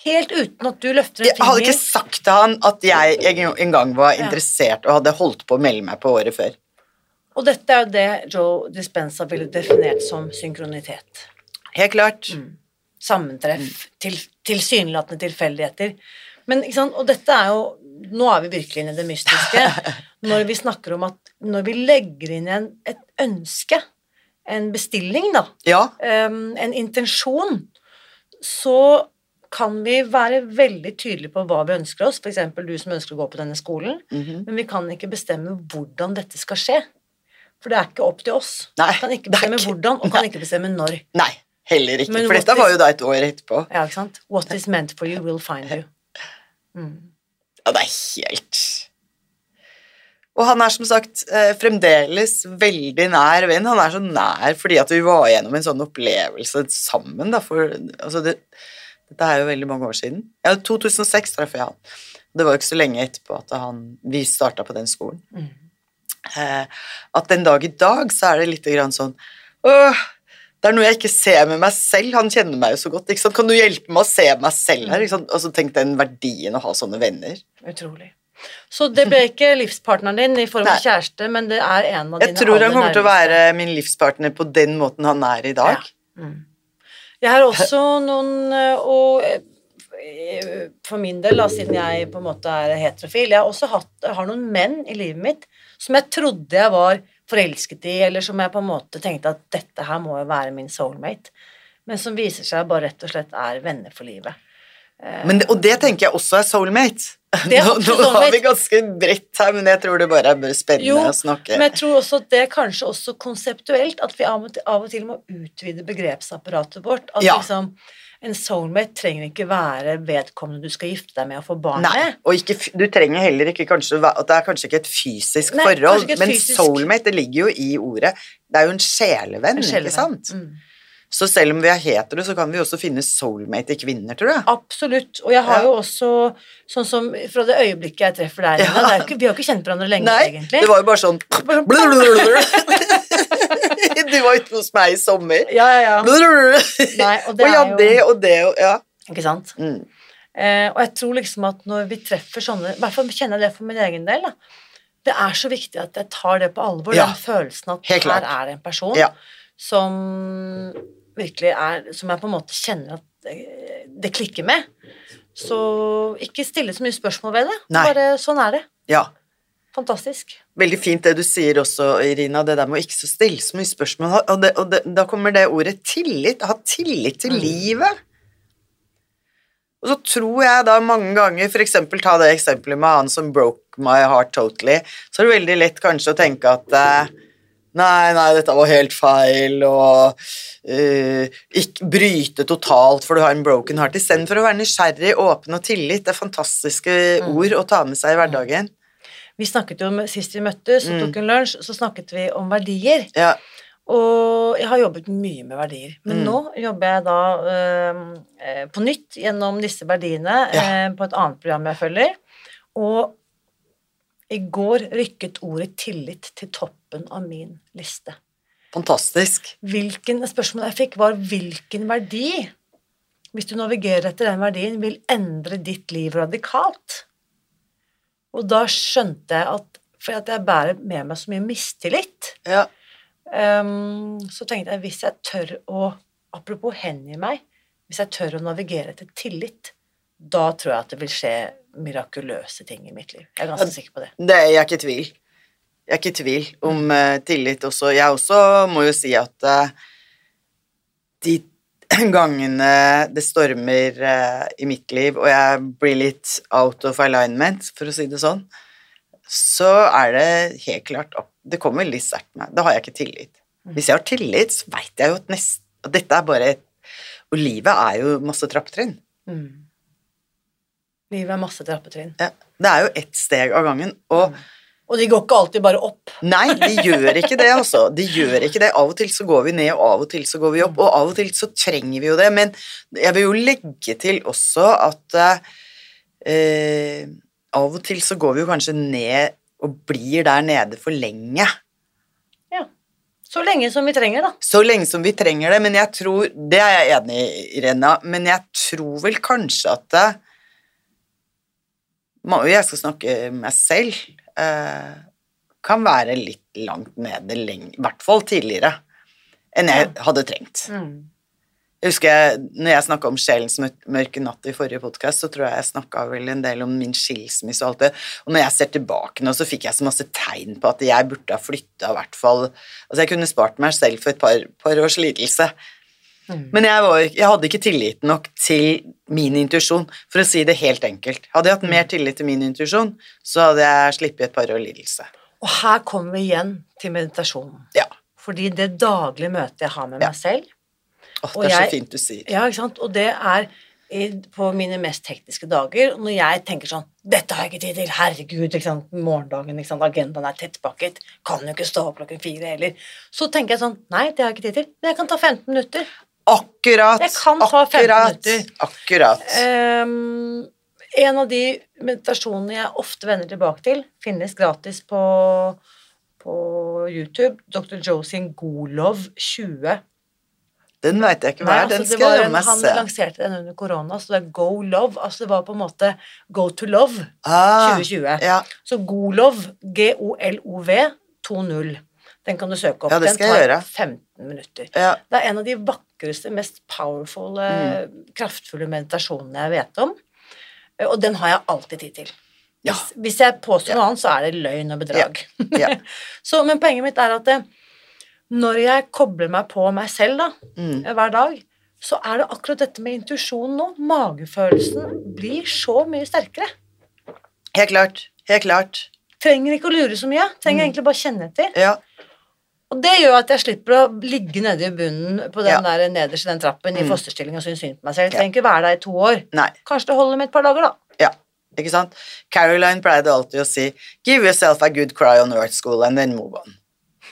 Helt uten at du løfter en finger. Jeg hadde ikke sagt til han at jeg en- gang var interessert og hadde holdt på å melde meg på året før. Og dette er jo det Joe Dispenza ville definert som synkronitet. Helt klart. Mm. Sammentreff, til, tilsynelatende tilfeldigheter. Men, og dette er jo Nå er vi virkelig inne i det mystiske. Når vi snakker om at når vi legger inn en, et ønske, en bestilling, da, Ja. um, en intensjon, så kan vi være veldig tydelige på hva vi ønsker oss, f.eks. du som ønsker å gå på denne skolen, mhm. men vi kan ikke bestemme hvordan dette skal skje. For det er ikke opp til oss. Nei, Vi kan ikke bestemme ikke- hvordan, og kan ikke bestemme når. Nei, heller ikke. Men For dette var jo da et år etterpå. Ja, ikke sant? What is meant for you will find you. Mm. Ja, det er helt Og han er som sagt eh, fremdeles veldig nær venn. Han er så nær fordi at vi var gjennom en sånn opplevelse sammen, da, for altså det, Dette er jo veldig mange år siden. Ja, 2006 traff jeg han. Det var jo ikke så lenge etterpå at han, vi starta på den skolen. Mm. Eh, at den dag i dag så er det litt grann sånn Åh, det er noe jeg ikke ser med meg selv. Han kjenner meg jo så godt. Kan du hjelpe meg å se meg selv her? Og så tenk den verdien å ha sånne venner. Utrolig. Så det ble ikke livspartneren din i form av kjæreste, men det er en av Jeg dine tror han kommer til å være min livspartner på den måten han er i dag. Ja. Mm. Jeg har også noen eh, Og eh, for min del, da, siden jeg på en måte er heterofil Jeg har også hatt, har noen menn i livet mitt som jeg trodde jeg var forelsket i, eller som jeg på en måte tenkte at dette her må jo være min soulmate, men som viser seg bare rett og slett er venner for livet. Men, og det tenker jeg også er soulmate. Det nå, nå har vi ganske bredt her, men jeg tror det bare er spennende Jo, å snakke. Men jeg tror også at det er kanskje også konseptuelt, at vi av og til, av og til må utvide begrepsapparatet vårt. At Ja. liksom en soulmate trenger ikke være vedkommende du skal gifte deg med og få barn Nei, med. og ikke, du trenger heller ikke kanskje at Det er kanskje ikke et fysisk Nei, forhold, et men fysisk- soulmate det ligger jo i ordet. Det er jo en sjelevenn, En sjelevenn. ikke sant? Mm. Så selv om vi er hetero, så kan vi også finne soulmate i kvinner, tror jeg. Absolutt. Og jeg har Ja. jo også, sånn som fra det øyeblikket jeg treffer deg, Ja. ikke, vi har jo ikke kjent hverandre lenge, Nei, egentlig. det var jo bare sånn Du var ute hos meg i sommer. Ja, ja, ja. Nei, og det og ja, er jo- det og det og Ja. Ikke sant? Mm. Eh, og jeg tror liksom at når vi treffer sånne I hvert fall kjenner jeg det for min egen del. da Det er så viktig at jeg tar det på alvor, Ja. den følelsen at her er det en person Ja. Som virkelig er Som jeg på en måte kjenner at eh, det klikker med. Så ikke stille så mye spørsmål ved det. Nei. Bare sånn er det. ja. Fantastisk. Veldig fint det du sier også, Irina, det der med å ikke så stille så mye spørsmål. Og, det, og det, da kommer det ordet tillit. Ha tillit til Mm. livet. Og så tror jeg da mange ganger, eksempel ta det eksempelet med han som broke my heart totally, så er det veldig lett kanskje å tenke at eh, Nei, nei, dette var helt feil, og uh, ikke bryte totalt for du har en broken heart. Istedenfor å være nysgjerrig, åpen og tillit. Det er fantastiske Mm. ord å ta med seg i hverdagen. Vi snakket jo om, Sist vi møttes og Mm. tok en lunsj, så snakket vi om verdier. Ja, Og jeg har jobbet mye med verdier. Men Mm. nå jobber jeg da øh, eh, på nytt gjennom disse verdiene Ja. eh, på et annet program jeg følger. Og i går rykket ordet tillit til toppen av min liste. fantastisk. Hvilken, spørsmålet jeg fikk, var hvilken verdi, hvis du navigerer etter den verdien, vil endre ditt liv radikalt? Og da skjønte jeg at for at jeg bærer med meg så mye mistillit, Ja. Um, så tenkte jeg hvis jeg tør å Apropos hengi meg. Hvis jeg tør å navigere etter tillit, da tror jeg at det vil skje mirakuløse ting i mitt liv. Jeg er ganske sikker på det. Det er jeg ikke i tvil. Jeg er ikke i tvil om uh, tillit også. Jeg også må jo si at uh, de gangene det stormer uh, i mitt liv, og jeg blir litt out of alignment, for å si det sånn, så er det helt klart opp. det kommer litt sterkt med. Da har jeg ikke tillit. Hvis jeg har tillit, så veit jeg jo at, nest, at dette er bare et Og livet er jo masse trappetrinn. Mm. Livet er masse trappetrinn. Ja. Det er jo ett steg av gangen. Og Og de går ikke alltid bare opp. nei, de gjør ikke det, altså. De gjør ikke det. Av og til så går vi ned, og av og til så går vi opp. Og av og til så trenger vi jo det. Men jeg vil jo legge til også at eh, av og til så går vi jo kanskje ned og blir der nede for lenge. Ja. Så lenge som vi trenger, da. Så lenge som vi trenger det, men jeg tror Det er jeg enig i, Irena, men jeg tror vel kanskje at det, Jeg skal snakke meg selv. Eh, kan være litt langt nede i hvert fall tidligere, enn jeg hadde trengt. Jeg husker jeg, når jeg snakka om sjelens mørke natt i forrige podkast, så tror jeg jeg snakka vel en del om min skilsmisse og alt det. Og når jeg ser tilbake nå, så fikk jeg så masse tegn på at jeg burde ha flytta, i hvert fall Altså, jeg kunne spart meg selv for et par, par års lidelse. Men jeg, var, jeg hadde ikke tillit nok til min intuisjon, for å si det helt enkelt. Hadde jeg hatt mer tillit til min intuisjon, så hadde jeg sluppet et par år lidelse. Og her kommer vi igjen til meditasjonen. Ja. Fordi det daglige møtet jeg har med Ja. meg selv Åh, det er jeg- så fint du sier. Ja, ikke sant? Og det er i, på mine mest tekniske dager, når jeg tenker sånn Dette har jeg ikke tid til. Herregud, ikke sant? morgendagen, ikke sant? agendaen er tettpakket. Kan jo ikke stå opp klokken fire heller. Så tenker jeg sånn Nei, det har jeg ikke tid til. Men jeg kan ta 15 minutter. Akkurat! Jeg kan ta 15 akkurat, minutter. Akkurat. Um, en av de meditasjonene jeg ofte vender tilbake til, finnes gratis på, på YouTube. Dr. Joe sin Golov 20. Den veit jeg ikke hva er. Den altså, skal jeg en, se. han lanserte den under korona, så det er Go Love. Altså det var på en måte Go to Love Ah, 2020. ja. Så Golov, G-O-L-O-V 2.0. Den kan du søke opp. Ja, det den tar jeg gjøre. 15 minutter. Ja. Det er en av de vakreste, mest powerful, Mm. kraftfulle meditasjonen jeg vet om. Eh, Og den har jeg alltid tid til. Ja. Hvis, hvis jeg påstår Ja. noe annet, så er det løgn og bedrag. Ja. så, men poenget mitt er at det, når jeg kobler meg på meg selv da, Mm. hver dag, så er det akkurat dette med intuisjon nå. Magefølelsen blir så mye sterkere. Helt klart. Helt klart. Trenger ikke å lure så mye. Trenger Mm. egentlig bare kjenne etter. Ja. Og det gjør at jeg slipper å ligge nede i bunnen på den Ja. der nederst i den trappen i Mm. fosterstilling og synes synd på meg selv. Jeg trenger ikke være der i to år. Nei. Kanskje det holder med et par dager, da. Ja. Ikke sant? Caroline pleide alltid å si 'Give yourself a good cry on earth school, and then move on'.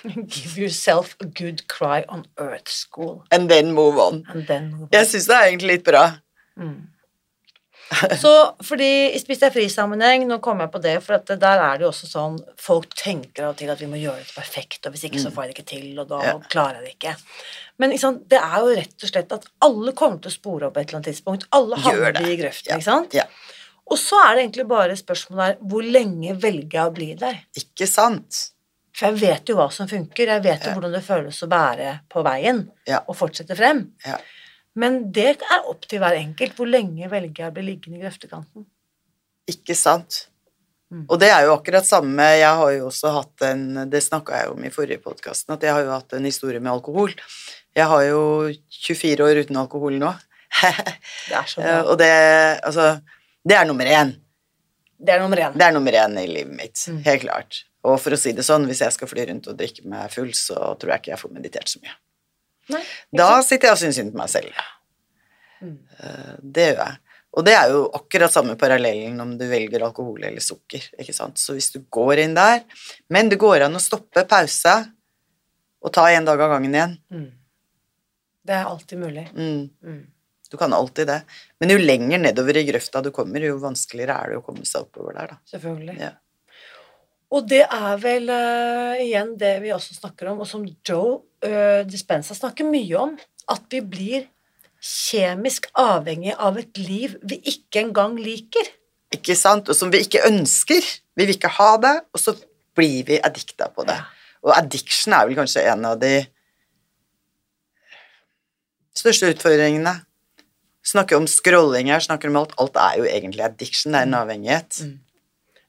Give yourself a good cry on earth school, And then move on. and then move on. Jeg syns det er egentlig litt bra. Så fordi Spis deg fri-sammenheng, nå kommer jeg på det, for at der er det jo også sånn Folk tenker av og til at vi må gjøre det perfekt, og hvis ikke så får jeg det ikke til, og da Mm. Ja. klarer jeg det ikke. Men ikke sant, det er jo rett og slett at alle kommer til å spore opp et eller annet tidspunkt. Alle havner i grøften, Ja. ikke sant? Ja. Og så er det egentlig bare spørsmålet her hvor lenge velger jeg å bli der? Ikke sant? For jeg vet jo hva som funker, jeg vet jo hvordan det føles å bære på veien og fortsette frem. Ja. Men det er opp til hver enkelt. Hvor lenge velger jeg å bli liggende i grøftekanten? Ikke sant? Mm. Og det er jo akkurat samme Jeg har jo også hatt en Det snakka jeg om i forrige podkast, at jeg har jo hatt en historie med alkohol. Jeg har jo 24 år uten alkohol nå. Det er så bra. og det Altså, det er nummer én. Det er nummer én. Det er nummer én i livet mitt. Mm. Helt klart. Og for å si det sånn, hvis jeg skal fly rundt og drikke meg full, så tror jeg ikke jeg får meditert så mye. Nei, Da sitter jeg og syns synd på meg selv. Mm. Eh, Det gjør jeg. Og det er jo akkurat samme parallellen om du velger alkohol eller sukker. ikke sant? Så hvis du går inn der Men det går an å stoppe, pause, og ta en dag av gangen igjen. Mm. Det er alltid mulig. Mm. Mm. Du kan alltid det. Men jo lenger nedover i grøfta du kommer, jo vanskeligere er det å komme seg oppover der, da. Selvfølgelig. Ja. Og det er vel uh, igjen det vi også snakker om, og som Joe uh, Dispenza snakker mye om, at vi blir kjemisk avhengig av et liv vi ikke engang liker. Ikke sant? Og som vi ikke ønsker. Vi vil ikke ha det, og så blir vi addikta på det. Ja. Og addiction er vel kanskje en av de største utfordringene. Snakker om scrolling her, snakker om alt. Alt er jo egentlig addiction, det er en avhengighet. Mm.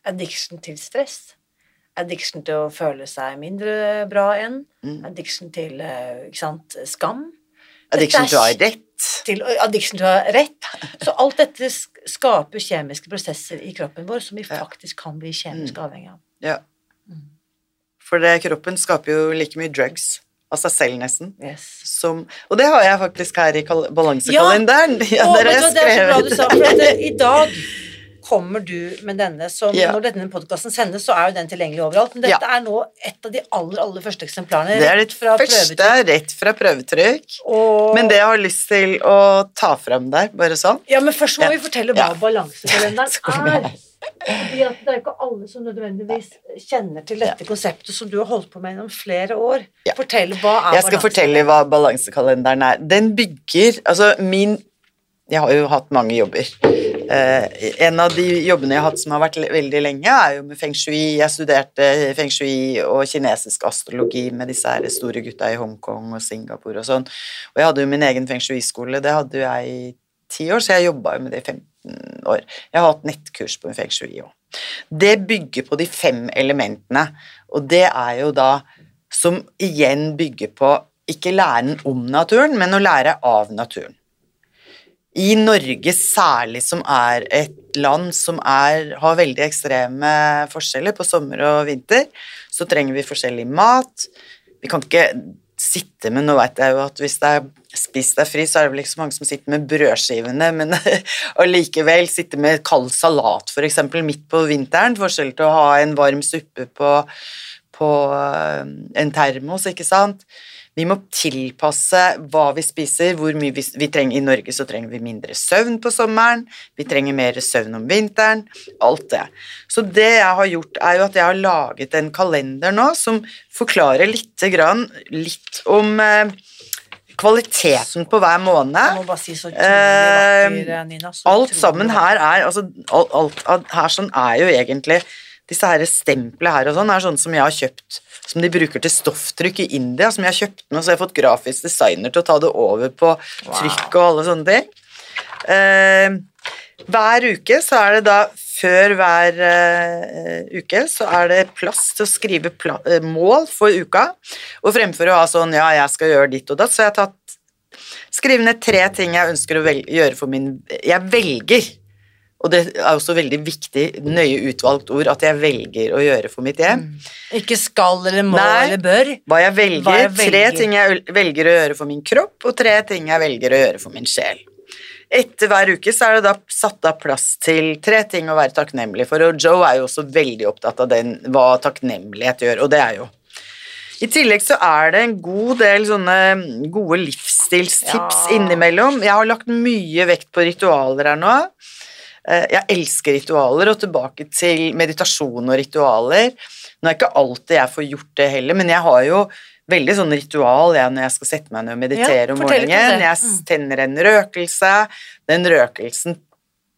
Addiction til stress. Addiction til å føle seg mindre bra enn. Mm. Addiction til eh, ikke sant, skam. Addiction til å ha rett. Til addiction til å ha rett. Så alt dette skaper kjemiske prosesser i kroppen vår som vi faktisk kan bli kjemisk Mm. avhengig av. Ja. For det, kroppen skaper jo like mye drugs av seg selv, nesten. Yes. Som, og det har jeg faktisk her i balansekalenderen. Ja, ja, der har det er så bra du sa, for at det, i dag kommer du med denne som Ja. Når denne podkasten sendes, så er jo den tilgjengelig overalt. Men dette Ja. er nå et av de aller, aller første eksemplarene. Det er det fra første prøvetrykk. rett fra prøvetrykk. Og, Men det jeg har lyst til å ta fram der, bare sånn Ja, men først må Ja. vi fortelle hva Ja. balansekalenderen er. Fordi det er ikke alle som nødvendigvis kjenner til dette konseptet som du har holdt på med gjennom flere år. Ja. Fortell, hva er Jeg skal fortelle hva balansekalenderen er. Den bygger Altså, min Jeg har jo hatt mange jobber. Eh, en av de jobbene jeg har hatt som har vært veldig lenge, er jo med feng shui. Jeg studerte feng shui og kinesisk astrologi med disse her store gutta i Hongkong og Singapore og sånn. Og jeg hadde jo min egen feng shui-skole, det hadde jo jeg i ti år, så jeg jobba jo med det i 15 år. Jeg har hatt nettkurs på feng shui òg. Det bygger på de fem elementene, og det er jo da som igjen bygger på ikke læren om naturen, men å lære av naturen. I Norge særlig, som er et land som er, har veldig ekstreme forskjeller på sommer og vinter, så trenger vi forskjellig mat. Vi kan ikke sitte med Nå vet jeg jo at hvis det er spis deg fri, så er det vel ikke så mange som sitter med brødskivene, men allikevel sitte med kald salat f.eks. midt på vinteren, forskjell til å ha en varm suppe på, på eh, en termos, ikke sant. Vi må tilpasse hva vi spiser, hvor mye vi, vi trenger. I Norge så trenger vi mindre søvn på sommeren, vi trenger mer søvn om vinteren, alt det. Så det jeg har gjort, er jo at jeg har laget en kalender nå som forklarer lite grann litt om eh, kvaliteten på hver måned. si så Eh, vakker, Nina. så Alt sammen her er altså, alt, alt her sånn er jo egentlig disse her stemplene her og sånn er sånne som jeg har kjøpt som de bruker til stofftrykk i India, som jeg har kjøpt nå, så jeg har fått grafisk designer til å ta det over på trykk og alle sånne ting. Eh, hver uke så er det da Før hver eh, uke så er det plass til å skrive eh, mål for uka, og fremfor å ha sånn ja, jeg skal gjøre ditt og datt, så jeg har tatt Skrive ned tre ting jeg ønsker å gjøre for min Jeg velger og det er også veldig viktig, nøye utvalgt ord, at jeg velger å gjøre for mitt hjem. Ikke skal eller må Nei. eller bør. Hva jeg velger, Hva jeg Tre ting jeg velger å gjøre for min kropp, og tre ting jeg velger å gjøre for min sjel. Etter hver uke så er det da satt av plass til tre ting å være takknemlig for, og Joe er jo også veldig opptatt av den, hva takknemlighet gjør, og det er jo. I tillegg så er det en god del sånne gode livsstilstips Ja. innimellom. Jeg har lagt mye vekt på ritualer her nå. Eh, Jeg elsker ritualer, og tilbake til meditasjon og ritualer. Nå er ikke alltid jeg får gjort det heller, men jeg har jo veldig sånn ritual jeg, når jeg skal sette meg ned og meditere Ja, om morgenen. det. Jeg Mm. tenner en røkelse. Den røkelsen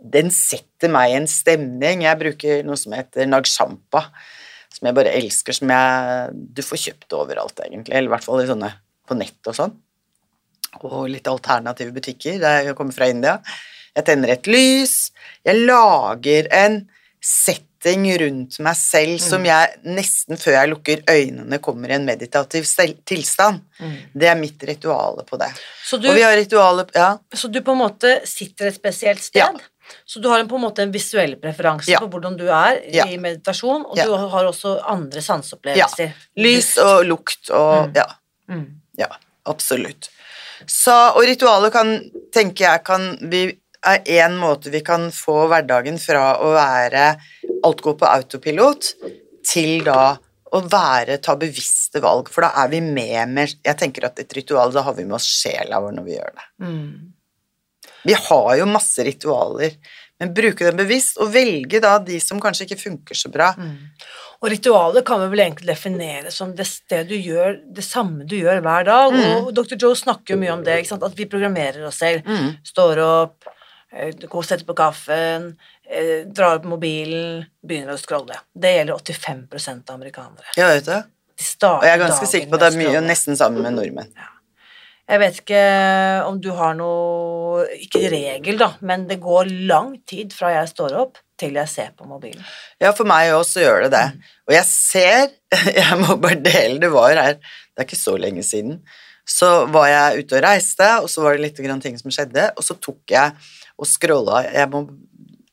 den setter meg i en stemning. Jeg bruker noe som heter nagshampa, som jeg bare elsker, som jeg Du får kjøpt overalt, egentlig, eller i hvert fall i sånne på nett og sånn. Og litt alternative butikker. Det er- jeg kommer fra India. Jeg tenner et lys. Jeg lager en setting rundt meg selv som jeg nesten før jeg lukker øynene, kommer i en meditativ tilstand. tilstand. Det er mitt rituale på det. Så du, Og vi har ritualer Ja. så du på en måte sitter et spesielt sted? Ja. Så du har en, på en måte en visuell preferanse Ja. på hvordan du er Ja. i meditasjon, og Ja. du har også andre sanseopplevelser. Lys og lukt og Mm. Ja. Mm. Ja, absolutt. Så, og ritualet kan, tenker jeg, kan vi er en måte vi kan få hverdagen fra å være alt går på autopilot, til da å være, ta bevisste valg, for da er vi med med Jeg tenker at et ritual, da har vi med oss sjela vår når vi gjør det. Mm. Vi har jo masse ritualer, men bruke dem bevisst, og velge da de som kanskje ikke funker så bra. Mm. Og ritualet kan vi vel egentlig definere som det sted du gjør det samme du gjør hver dag. Mm. Og Dr. Joe snakker jo mye om det, at vi programmerer oss selv. Mm. Står opp, eh, går og setter på kaffen, dra drar opp mobilen, begynner å scrolle. Det gjelder 85% av amerikanere. Ja, vet du. Og jeg er ganske sikker på at det er mye nesten sammen med nordmenn. Jeg vet ikke om du har noe Ikke regel, da, men det går lang tid fra jeg står opp til jeg ser på mobilen. Ja, for meg også gjør det det. Og jeg ser Jeg må bare dele, det var her Det er ikke så lenge siden. Så var jeg ute og reiste, og så var det litt grann ting som skjedde, og så tok jeg og scrolla Jeg, må,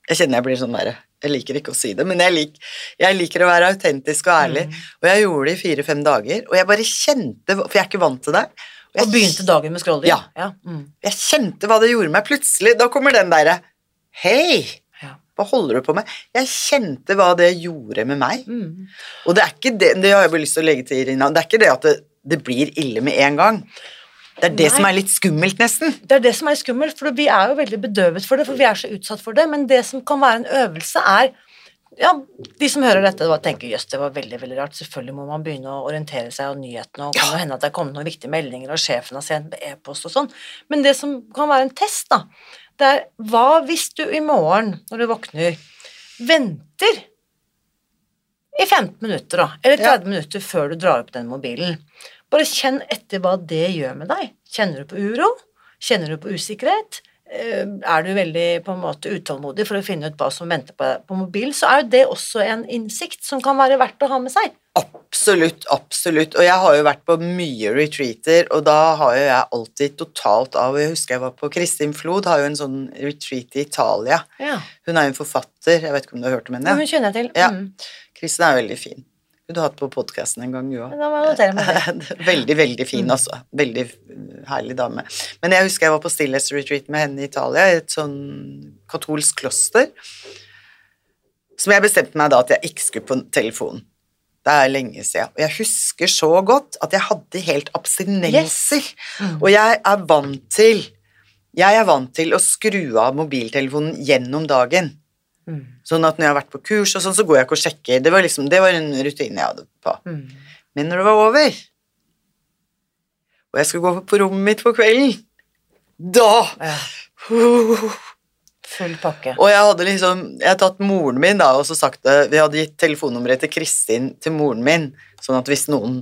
jeg kjenner jeg blir sånn derre Jeg liker ikke å si det, men jeg, lik, jeg liker å være autentisk og ærlig. Mm. Og jeg gjorde det i fire-fem dager, og jeg bare kjente For jeg er ikke vant til det. jeg, Og begynte dagen med scrolling? Ja. ja. Mm. jeg kjente hva det gjorde meg plutselig. Da kommer den derre Hei! Hva holder du på med? Jeg kjente hva det gjorde med meg. Mm. Og det er ikke det Det har jeg bare lyst til å legge til, Irina. Det er ikke det at det, det blir ille med en gang. Det er det Nei. som er litt skummelt, nesten. Det er det som er skummelt, for vi er jo veldig bedøvet for det, for vi er så utsatt for det. Men det som kan være en øvelse, er ja, De som hører dette, tenker jøss, det var veldig veldig rart. Selvfølgelig må man begynne å orientere seg og nyhetene, og kan jo hende at det er kommet noen viktige meldinger, og sjefen har sendt e-post og sånn. Men det som kan være en test, da, det er hva hvis du i morgen, når du våkner, venter i 15 minutter, da, eller 30 minutter før du drar opp den mobilen. Bare kjenn etter hva det gjør med deg. Kjenner du på uro? Kjenner du på usikkerhet? Eh, Er du veldig på en måte utålmodig for å finne ut hva som venter på deg på mobilen, så er jo det også en innsikt som kan være verdt å ha med seg. Absolutt, absolutt. Og jeg har jo vært på mye retreater, og da har jo jeg alltid totalt av Jeg husker jeg var på Kristin Flod, har jo en sånn retreat i Italia. Ja, Hun er jo en forfatter, jeg vet ikke om du har hørt om ja. henne? Hun kjenner jeg til. Ja. Mm. Kristin er veldig fin. Hun har hatt på podkasten en gang, du òg. Veldig, veldig fin, altså. Veldig herlig dame. Men jeg husker jeg var på stillhetsretreat med henne i Italia, i et sånn katolsk kloster, som jeg bestemte meg da at jeg ikke skulle på telefonen. Det er lenge siden. Og jeg husker så godt at jeg hadde helt abstinenser. Mm. Og jeg er vant til Jeg er vant til å skru av mobiltelefonen gjennom dagen. Mm. Sånn at når jeg har vært på kurs og sånn, så går jeg ikke og sjekker. Det var liksom, det var en rutine jeg hadde på. Mm. Men når det var over, og jeg skulle gå på rommet mitt på kvelden, da Ja. uh, Full pakke. Og jeg hadde liksom Jeg hadde tatt moren min da og så sagt det Vi hadde gitt telefonnummeret til Kristin til moren min, sånn at hvis noen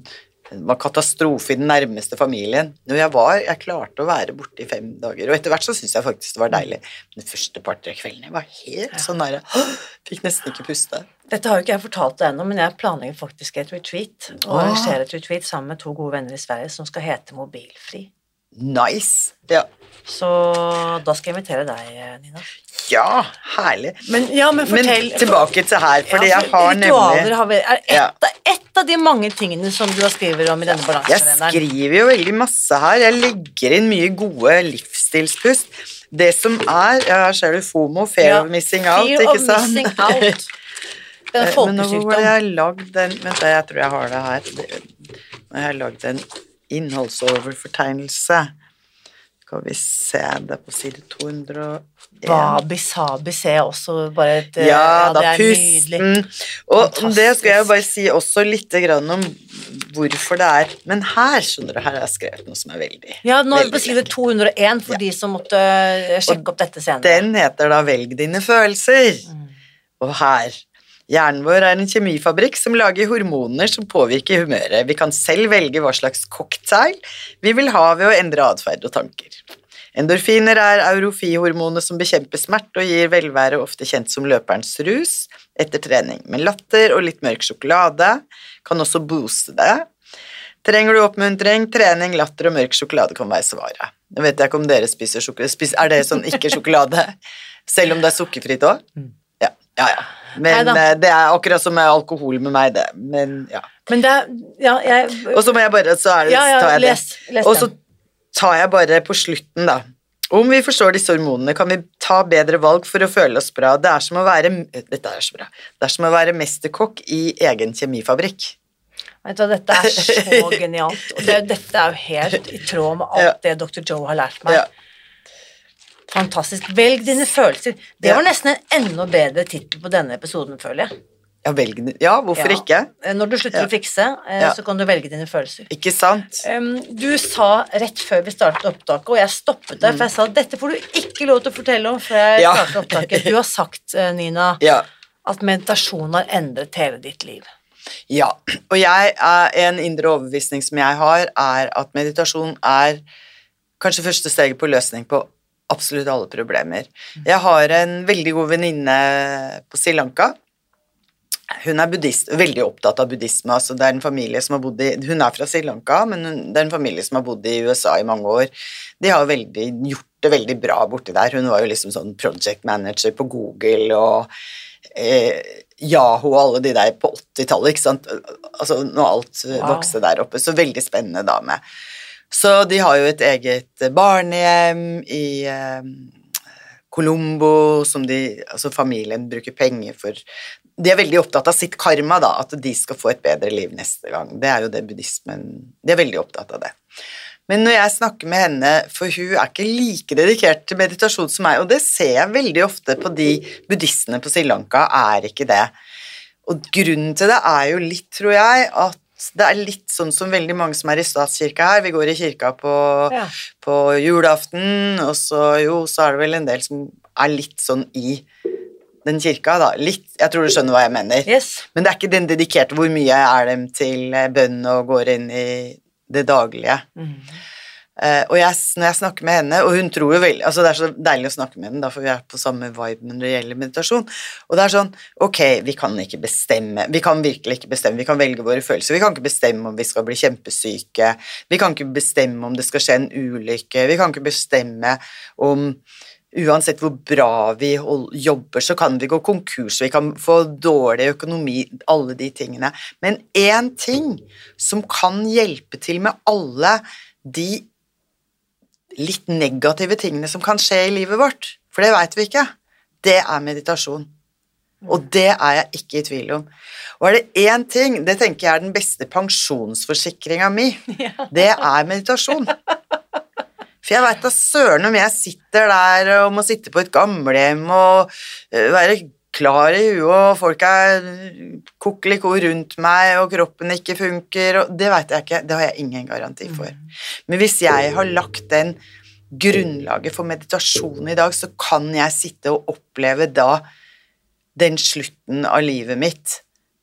det var katastrofe i den nærmeste familien Når jeg var, jeg klarte å være borte i fem dager, og etter hvert så syntes jeg faktisk det var deilig. Men de første par-tre kveldene var helt Ja. sånn derre Fikk nesten ikke puste. Dette har jo ikke jeg fortalt deg ennå, men jeg planlegger faktisk et retreat. Og arrangerer et retreat sammen med to gode venner i Sverige som skal hete Mobilfri. Nice. Ja. Så da skal jeg invitere deg, Nina. ja, herlig. Men, ja, men Men tilbake til her, fordi Ja, jeg har nemlig har vi, er et, Ja. et av de mange tingene som du har skrevet om i denne Jeg skriver jo veldig masse her. Jeg legger inn mye gode livsstilspust. Det som er ja, Her ser du FOMO, fear of missing out, Fear ikke of sant? missing out. Den er Eh, Men nå hvor jeg har lagd den Vent, jeg tror jeg har det her. Nå har jeg lagd en innholdsoverfortegnelse. Skal vi se Det på side 201. Babi sabi ser jeg også bare et Ja, da, det nydelig. pusten. Og Fantastisk. det skal jeg jo bare si også litt grann om hvorfor det er Men her, skjønner du, her har jeg skrevet noe som er veldig Ja, nå er veldig det på side 201 for de som måtte eh, sjekke opp dette senere. Den heter da Velg dine følelser. Mm. Og her Hjernen vår er en kjemifabrikk som lager hormoner som påvirker humøret. Vi kan selv velge hva slags cocktail vi vil ha ved å endre atferd og tanker. Endorfiner er eurofihormonet som bekjemper smerte og gir velvære, ofte kjent som løperens rus, etter trening. Men latter og litt mørk sjokolade kan også booste det. Trenger du oppmuntring, trening, latter og mørk sjokolade kan være svaret. Nå vet jeg ikke om dere spiser sjokolade. Er det sånn ikke sjokolade? Selv om det er sukkerfritt òg? Ja, ja. ja. Men Neida. eh, det er akkurat som med alkohol med meg, det. Men ja. Men det Ja, jeg Og så må jeg bare Så det, Ja, ja, tar jeg les, les Og så tar jeg bare på slutten, da. Om vi forstår disse hormonene, kan vi ta bedre valg for å føle oss bra. Det er som å være Dette er så bra. Det er som å være mesterkokk i egen kjemifabrikk. Vet du hva, dette er så genialt. Og det, dette er jo helt i tråd med alt det dr. Joe har lært meg. Ja. Fantastisk. Velg dine følelser. Det var nesten en enda bedre tittel på denne episoden, føler jeg. Ja, velg. Ja, hvorfor Ja. ikke? Eh, Når du slutter Ja. å fikse, eh, så kan du velge dine følelser. Ikke sant? Du sa rett før vi startet opptaket, og jeg stoppet deg, for jeg sa dette får du ikke lov til å fortelle om før jeg startet opptaket. Du har sagt, eh, Nina, at meditasjon har endret hele ditt liv. Ja, og jeg en indre overbevisning som jeg har, er at meditasjon er kanskje første steget på løsning på absolutt alle problemer. Jeg har en veldig god venninne på Sri Lanka. Hun er buddhist, veldig opptatt av buddhisme. altså det er en familie som har bodd i, Hun er fra Sri Lanka, men hun, det er en familie som har bodd i USA i mange år. De har veldig, gjort det veldig bra borti der. Hun var jo liksom sånn project manager på Google og eh, Yahoo og alle de der på 80-tallet, ikke sant. Altså når alt Wow. vokste der oppe. Så veldig spennende dame. Så de har jo et eget barnehjem i eh, Colombo som de, altså familien bruker penger for. De er veldig opptatt av sitt karma, da, at de skal få et bedre liv neste gang. Det er jo det buddhismen De er veldig opptatt av det. Men når jeg snakker med henne, for hun er ikke like dedikert til meditasjon som meg, og det ser jeg veldig ofte på de buddhistene på Sri Lanka, er ikke det. Og grunnen til det er jo litt, tror jeg, at det er litt sånn som veldig mange som er i statskirka her. Vi går i kirka på, Ja. på julaften, og så jo, så er det vel en del som er litt sånn i den kirka, da. Litt, jeg tror du skjønner hva jeg mener. Yes. Men det er ikke den dedikerte hvor mye er dem til bønn og går inn i det daglige. Mm. Eh, og jeg, når jeg snakker med henne, og hun tror jo veldig altså Det er så deilig å snakke med henne, da, for vi er på samme vibe når det gjelder meditasjon. Og det er sånn Ok, vi kan ikke bestemme Vi kan virkelig ikke bestemme. Vi kan velge våre følelser. Vi kan ikke bestemme om vi skal bli kjempesyke. Vi kan ikke bestemme om det skal skje en ulykke. Vi kan ikke bestemme om Uansett hvor bra vi jobber, så kan vi gå konkurs, vi kan få dårlig økonomi, alle de tingene. Men én ting som kan hjelpe til med alle de litt negative tingene som kan skje i livet vårt, for det veit vi ikke, det er meditasjon. Og det er jeg ikke i tvil om. Og er det én ting, det tenker jeg er den beste pensjonsforsikringa mi, det er meditasjon. For jeg veit da søren om jeg sitter der og må sitte på et gamlehjem og øh, være klar i huet, og folk er kokeliko rundt meg, og kroppen ikke funker, og det veit jeg ikke. Det har jeg ingen garanti for. Men hvis jeg har lagt den grunnlaget for meditasjon i dag, så kan jeg sitte og oppleve da den slutten av livet mitt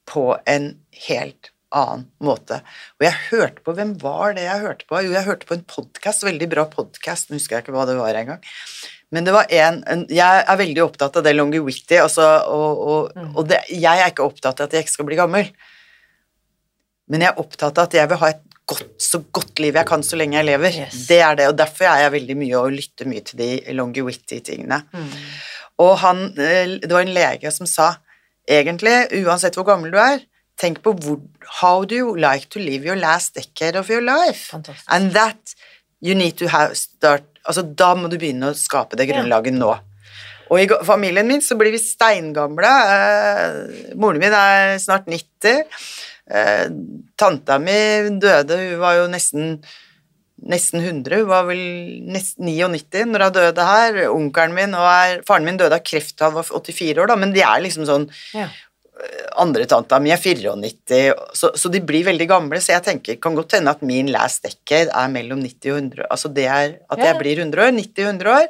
på en helt annen måte. Og jeg hørte på Hvem var det jeg hørte på? Jo, jeg hørte på en podkast, veldig bra podkast, husker jeg ikke hva det var engang. Men det var en, en Jeg er veldig opptatt av det longevity, altså, og, og, og det, jeg er ikke opptatt av at jeg ikke skal bli gammel. Men jeg er opptatt av at jeg vil ha et godt, så godt liv jeg kan så lenge jeg lever. Yes. Det er det, og derfor er jeg veldig mye og lytter mye til de longevity-tingene. Mm. Og han, eh, det var en lege som sa egentlig, uansett hvor gammel du er, tenk på hvor, how do you like to live your last decade of your life? Fantastisk. And that you need to have start Altså, da må du begynne å skape det Ja. grunnlaget nå. Og i familien min så blir vi steingamle. Eh, moren min er snart 90. Eh, tanta mi døde, hun var jo nesten nesten 100, hun var vel nesten 99 når hun døde her. Onkelen min og er, Faren min døde av kreft da han var 84 år, da, men de er liksom sånn Ja. Andre tanta mi er 94, så, så de blir veldig gamle, så jeg tenker kan godt hende at min last decade er mellom 90 og 100 Altså det er at jeg blir 100 år, 90-100 år.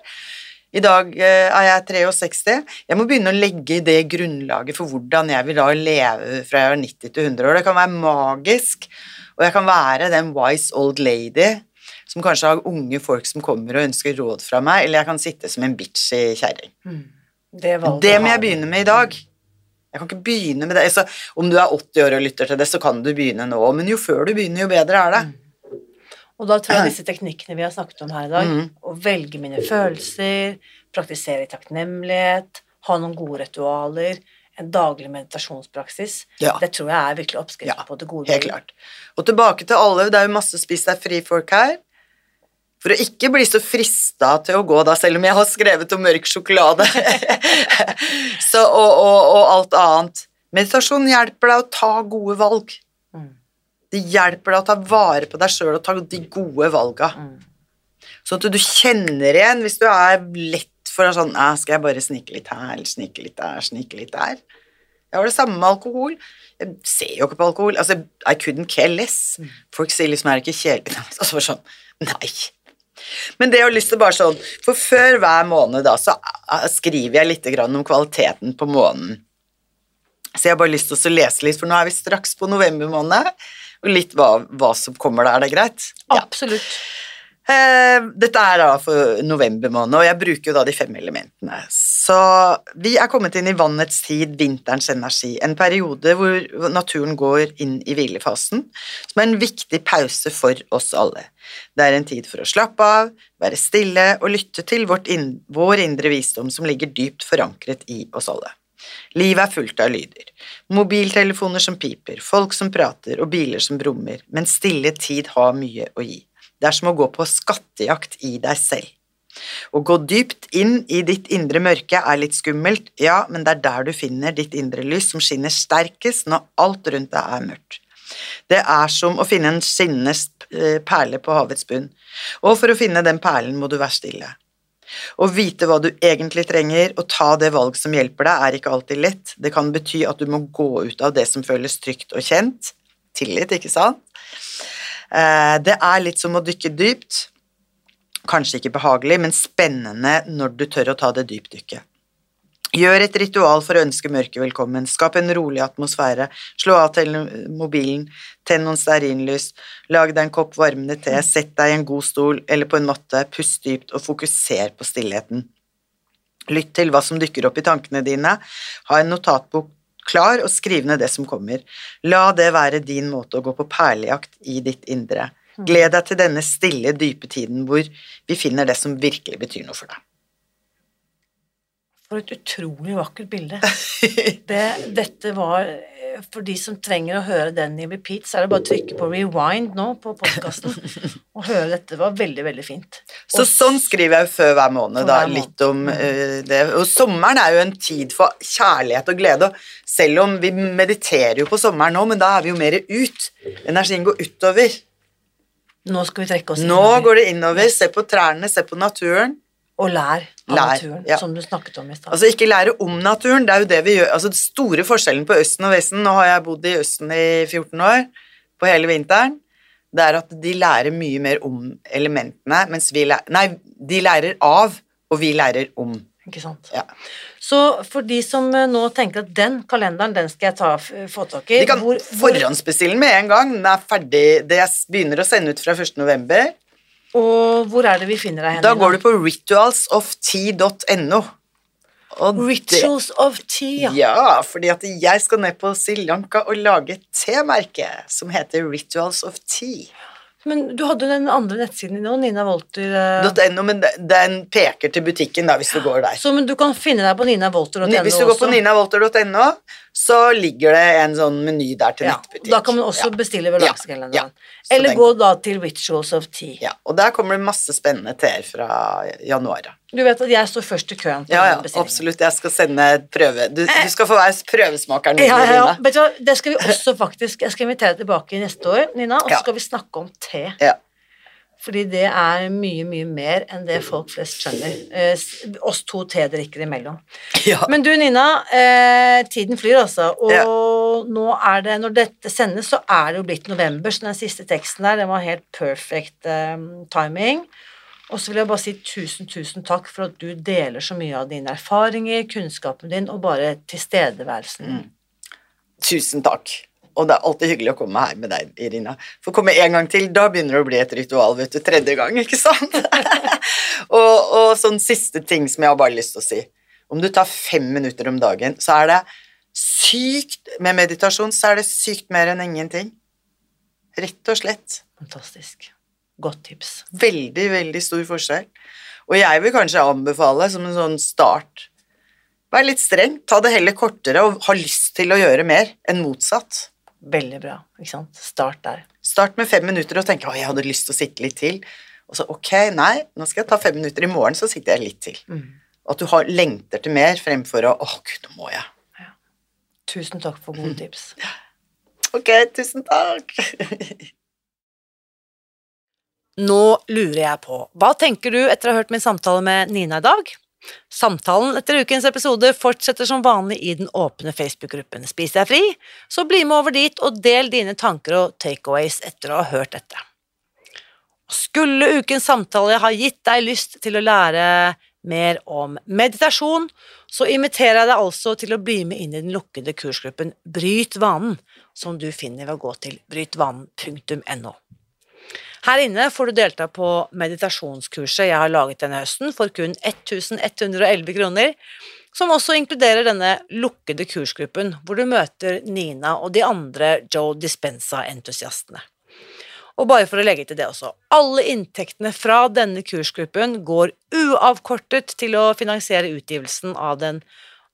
I dag eh, er jeg 63. Jeg må begynne å legge det grunnlaget for hvordan jeg vil da leve fra jeg er 90 til 100 år. Det kan være magisk, og jeg kan være den wise old lady som kanskje har unge folk som kommer og ønsker råd fra meg, eller jeg kan sitte som en bitchy kjerring. Det, Det må jeg begynne med i dag. Jeg kan ikke begynne med det. Så om du er 80 år og lytter til det, så kan du begynne nå. Men jo før du begynner, jo bedre er det. Og da tror jeg disse teknikkene vi har snakket om her i dag, mm. å velge mine følelser, praktisere takknemlighet, ha noen gode ritualer, en daglig meditasjonspraksis, Ja. det tror jeg er virkelig oppskriften Ja, på det gode Helt klart. Og tilbake til alle, det er jo masse spis deg fri-folk her. For å ikke bli så frista til å gå da, selv om jeg har skrevet om mørk sjokolade så, og, og, og alt annet. Meditasjon hjelper deg å ta gode valg. Mm. Det hjelper deg å ta vare på deg sjøl og ta de gode valga. Mm. Sånn at du kjenner igjen hvis du er lett for å sånn «Ah, Skal jeg bare snike litt her, snike litt der, snike litt der? Jeg har det samme med alkohol. Jeg ser jo ikke på alkohol. Altså, I couldn't care less. Folk sier liksom er det ikke kjedelig? Og så var det sånn Nei. Men det jeg har lyst til bare sånn For før hver måned da, så ah, skriver jeg litt om kvaliteten på måneden. Så jeg har bare lyst til å lese litt, for nå er vi straks på november måned. Og litt hva, hva som kommer der, er det greit? Absolutt. Eh, dette er da for november måned, og jeg bruker jo da de fem elementene. Så vi er kommet inn i vannets tid, vinterens energi, en periode hvor naturen går inn i hvilefasen, som er en viktig pause for oss alle. Det er en tid for å slappe av, være stille og lytte til vår indre visdom som ligger dypt forankret i oss alle. Livet er fullt av lyder. Mobiltelefoner som piper, folk som prater og biler som brummer, men stille tid har mye å gi. Det er som å gå på skattejakt i deg selv. Å gå dypt inn i ditt indre mørke er litt skummelt, ja, men det er der du finner ditt indre lys som skinner sterkest når alt rundt deg er mørkt. Det er som å finne en skinnende eh, perle på havets bunn, og for å finne den perlen må du være stille. Å vite hva du egentlig trenger, og ta det valg som hjelper deg, er ikke alltid lett. Det kan bety at du må gå ut av det som føles trygt og kjent. Tillit, ikke sant? Eh, det er litt som å dykke dypt. Kanskje ikke behagelig, men spennende når du tør å ta det dypdykket. Gjør et ritual for å ønske mørket velkommen, skap en rolig atmosfære, slå av mobilen, tenn noen stearinlys, lag deg en kopp varmende te, sett deg i en god stol eller på en matte, pust dypt og fokuser på stillheten. Lytt til hva som dukker opp i tankene dine, ha en notatbok klar og skriv ned det som kommer. La det være din måte å gå på perlejakt i ditt indre. Gled deg til denne stille, dype tiden hvor vi finner det som virkelig betyr noe for deg. For et utrolig vakkert bilde. Det, dette var For de som trenger å høre den i repeat, så er det bare å trykke på rewind nå på podkasten og høre dette. Det var veldig, veldig fint. Så og, sånn skriver jeg før hver måned, da, hver litt om uh, det. Og sommeren er jo en tid for kjærlighet og glede. Og selv om vi mediterer jo på sommeren nå, men da er vi jo mer ut. Energien går utover. Nå skal vi trekke oss innover. Nå går det innover. Se på trærne, se på naturen. Og lær av lær, naturen, ja. som du snakket om i stad. Altså ikke lære om naturen, det er jo det vi gjør. Altså den store forskjellen på Østen og Vesten Nå har jeg bodd i Østen i 14 år, på hele vinteren. Det er at de lærer mye mer om elementene, mens vi lærer Nei, de lærer av, og vi lærer om. Ikke sant. Ja. Så for de som eh, nå tenker at den kalenderen, den skal jeg ta, få tak i De kan hvor, forhåndsbestille den med en gang. Den er ferdig. Det jeg begynner å sende ut fra 1. Og hvor er det vi finner deg hen? Da går du på ritualsoftea.no. Rituals of Tea. Ja, fordi at jeg skal ned på Sri Lanka og lage et temerke som heter Rituals of Tea. Men du hadde den andre nettsiden din nå, Nina Wolter. .no, men den peker til butikken da, hvis du går der. Så, men du kan finne deg på ninavolter.no også? Hvis du går på ninawolter.no, så ligger det en sånn meny der til ja, nettbutikk. Da kan man også ja. bestille ved lagskalenderen. Ja, Eller gå da til Rituals of Tea. Ja, og der kommer det masse spennende teer fra januar. Du vet at jeg står først i køen. ja, ja, absolutt. Jeg skal sende prøve. Du, du skal få være prøvesmakeren. Ja, ja, ja. Hva, det skal vi også faktisk Jeg skal invitere deg tilbake neste år, Nina, og så skal vi snakke om te. Ja. Fordi det er mye, mye mer enn det folk flest skjønner. Eh, oss to tedrikkere imellom. Ja. Men du, Nina. Eh, tiden flyr, altså. Og ja. nå er det, når dette sendes, så er det jo blitt november, så den siste teksten der, den var helt perfect eh, timing. Og så vil jeg bare si tusen, tusen takk for at du deler så mye av dine erfaringer, kunnskapen din og bare tilstedeværelsen. Mm. Tusen takk. Og det er alltid hyggelig å komme her med deg, Irina. For å komme en gang til, da begynner det å bli et ritual, vet du. Tredje gang, ikke sant? og, og, sånn siste ting som jeg har bare lyst til å si. Om du tar fem minutter om dagen, så er det sykt Med meditasjon så er det sykt mer enn ingenting. Rett og slett. Fantastisk. Godt tips. Veldig, veldig stor forskjell. Og jeg vil kanskje anbefale som en sånn start Vær litt streng, ta det heller kortere og ha lyst til å gjøre mer enn motsatt. Veldig bra. ikke sant? Start der. Start med fem minutter og tenke 'Å, jeg hadde lyst til å sitte litt til'. Og så 'Ok, nei, nå skal jeg ta fem minutter. I morgen så sitter jeg litt til'. Mm. At du har, lengter til mer fremfor å 'Å, gud, nå må jeg'. Ja. Tusen takk for gode tips. Ok, tusen takk. Nå lurer jeg på, hva tenker du etter å ha hørt min samtale med Nina i dag? Samtalen etter ukens episode fortsetter som vanlig i den åpne Facebook-gruppen Spis deg fri, så bli med over dit og del dine tanker og takeaways etter å ha hørt dette. Skulle ukens samtale ha gitt deg lyst til å lære mer om meditasjon, så inviterer jeg deg altså til å bli med inn i den lukkede kursgruppen Bryt vanen, som du finner ved å gå til brytvanen.no. Her inne får du delta på meditasjonskurset jeg har laget denne høsten for kun 1111 kroner, som også inkluderer denne lukkede kursgruppen, hvor du møter Nina og de andre Joe Dispenza-entusiastene. Og bare for å legge til det også, alle inntektene fra denne kursgruppen går uavkortet til å finansiere utgivelsen av den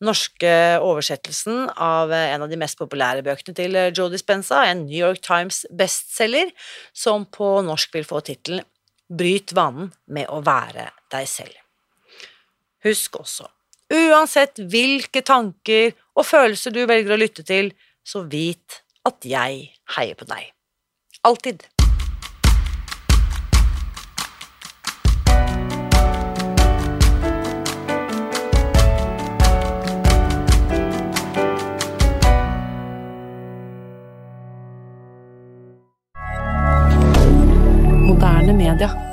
norske oversettelsen av en av de mest populære bøkene til Joe Dispenza, en New York Times bestselger, som på norsk vil få tittelen Bryt vanen med å være deg selv. Husk også, uansett hvilke tanker og følelser du velger å lytte til, så vit at jeg heier på deg. Alltid. Moderne media.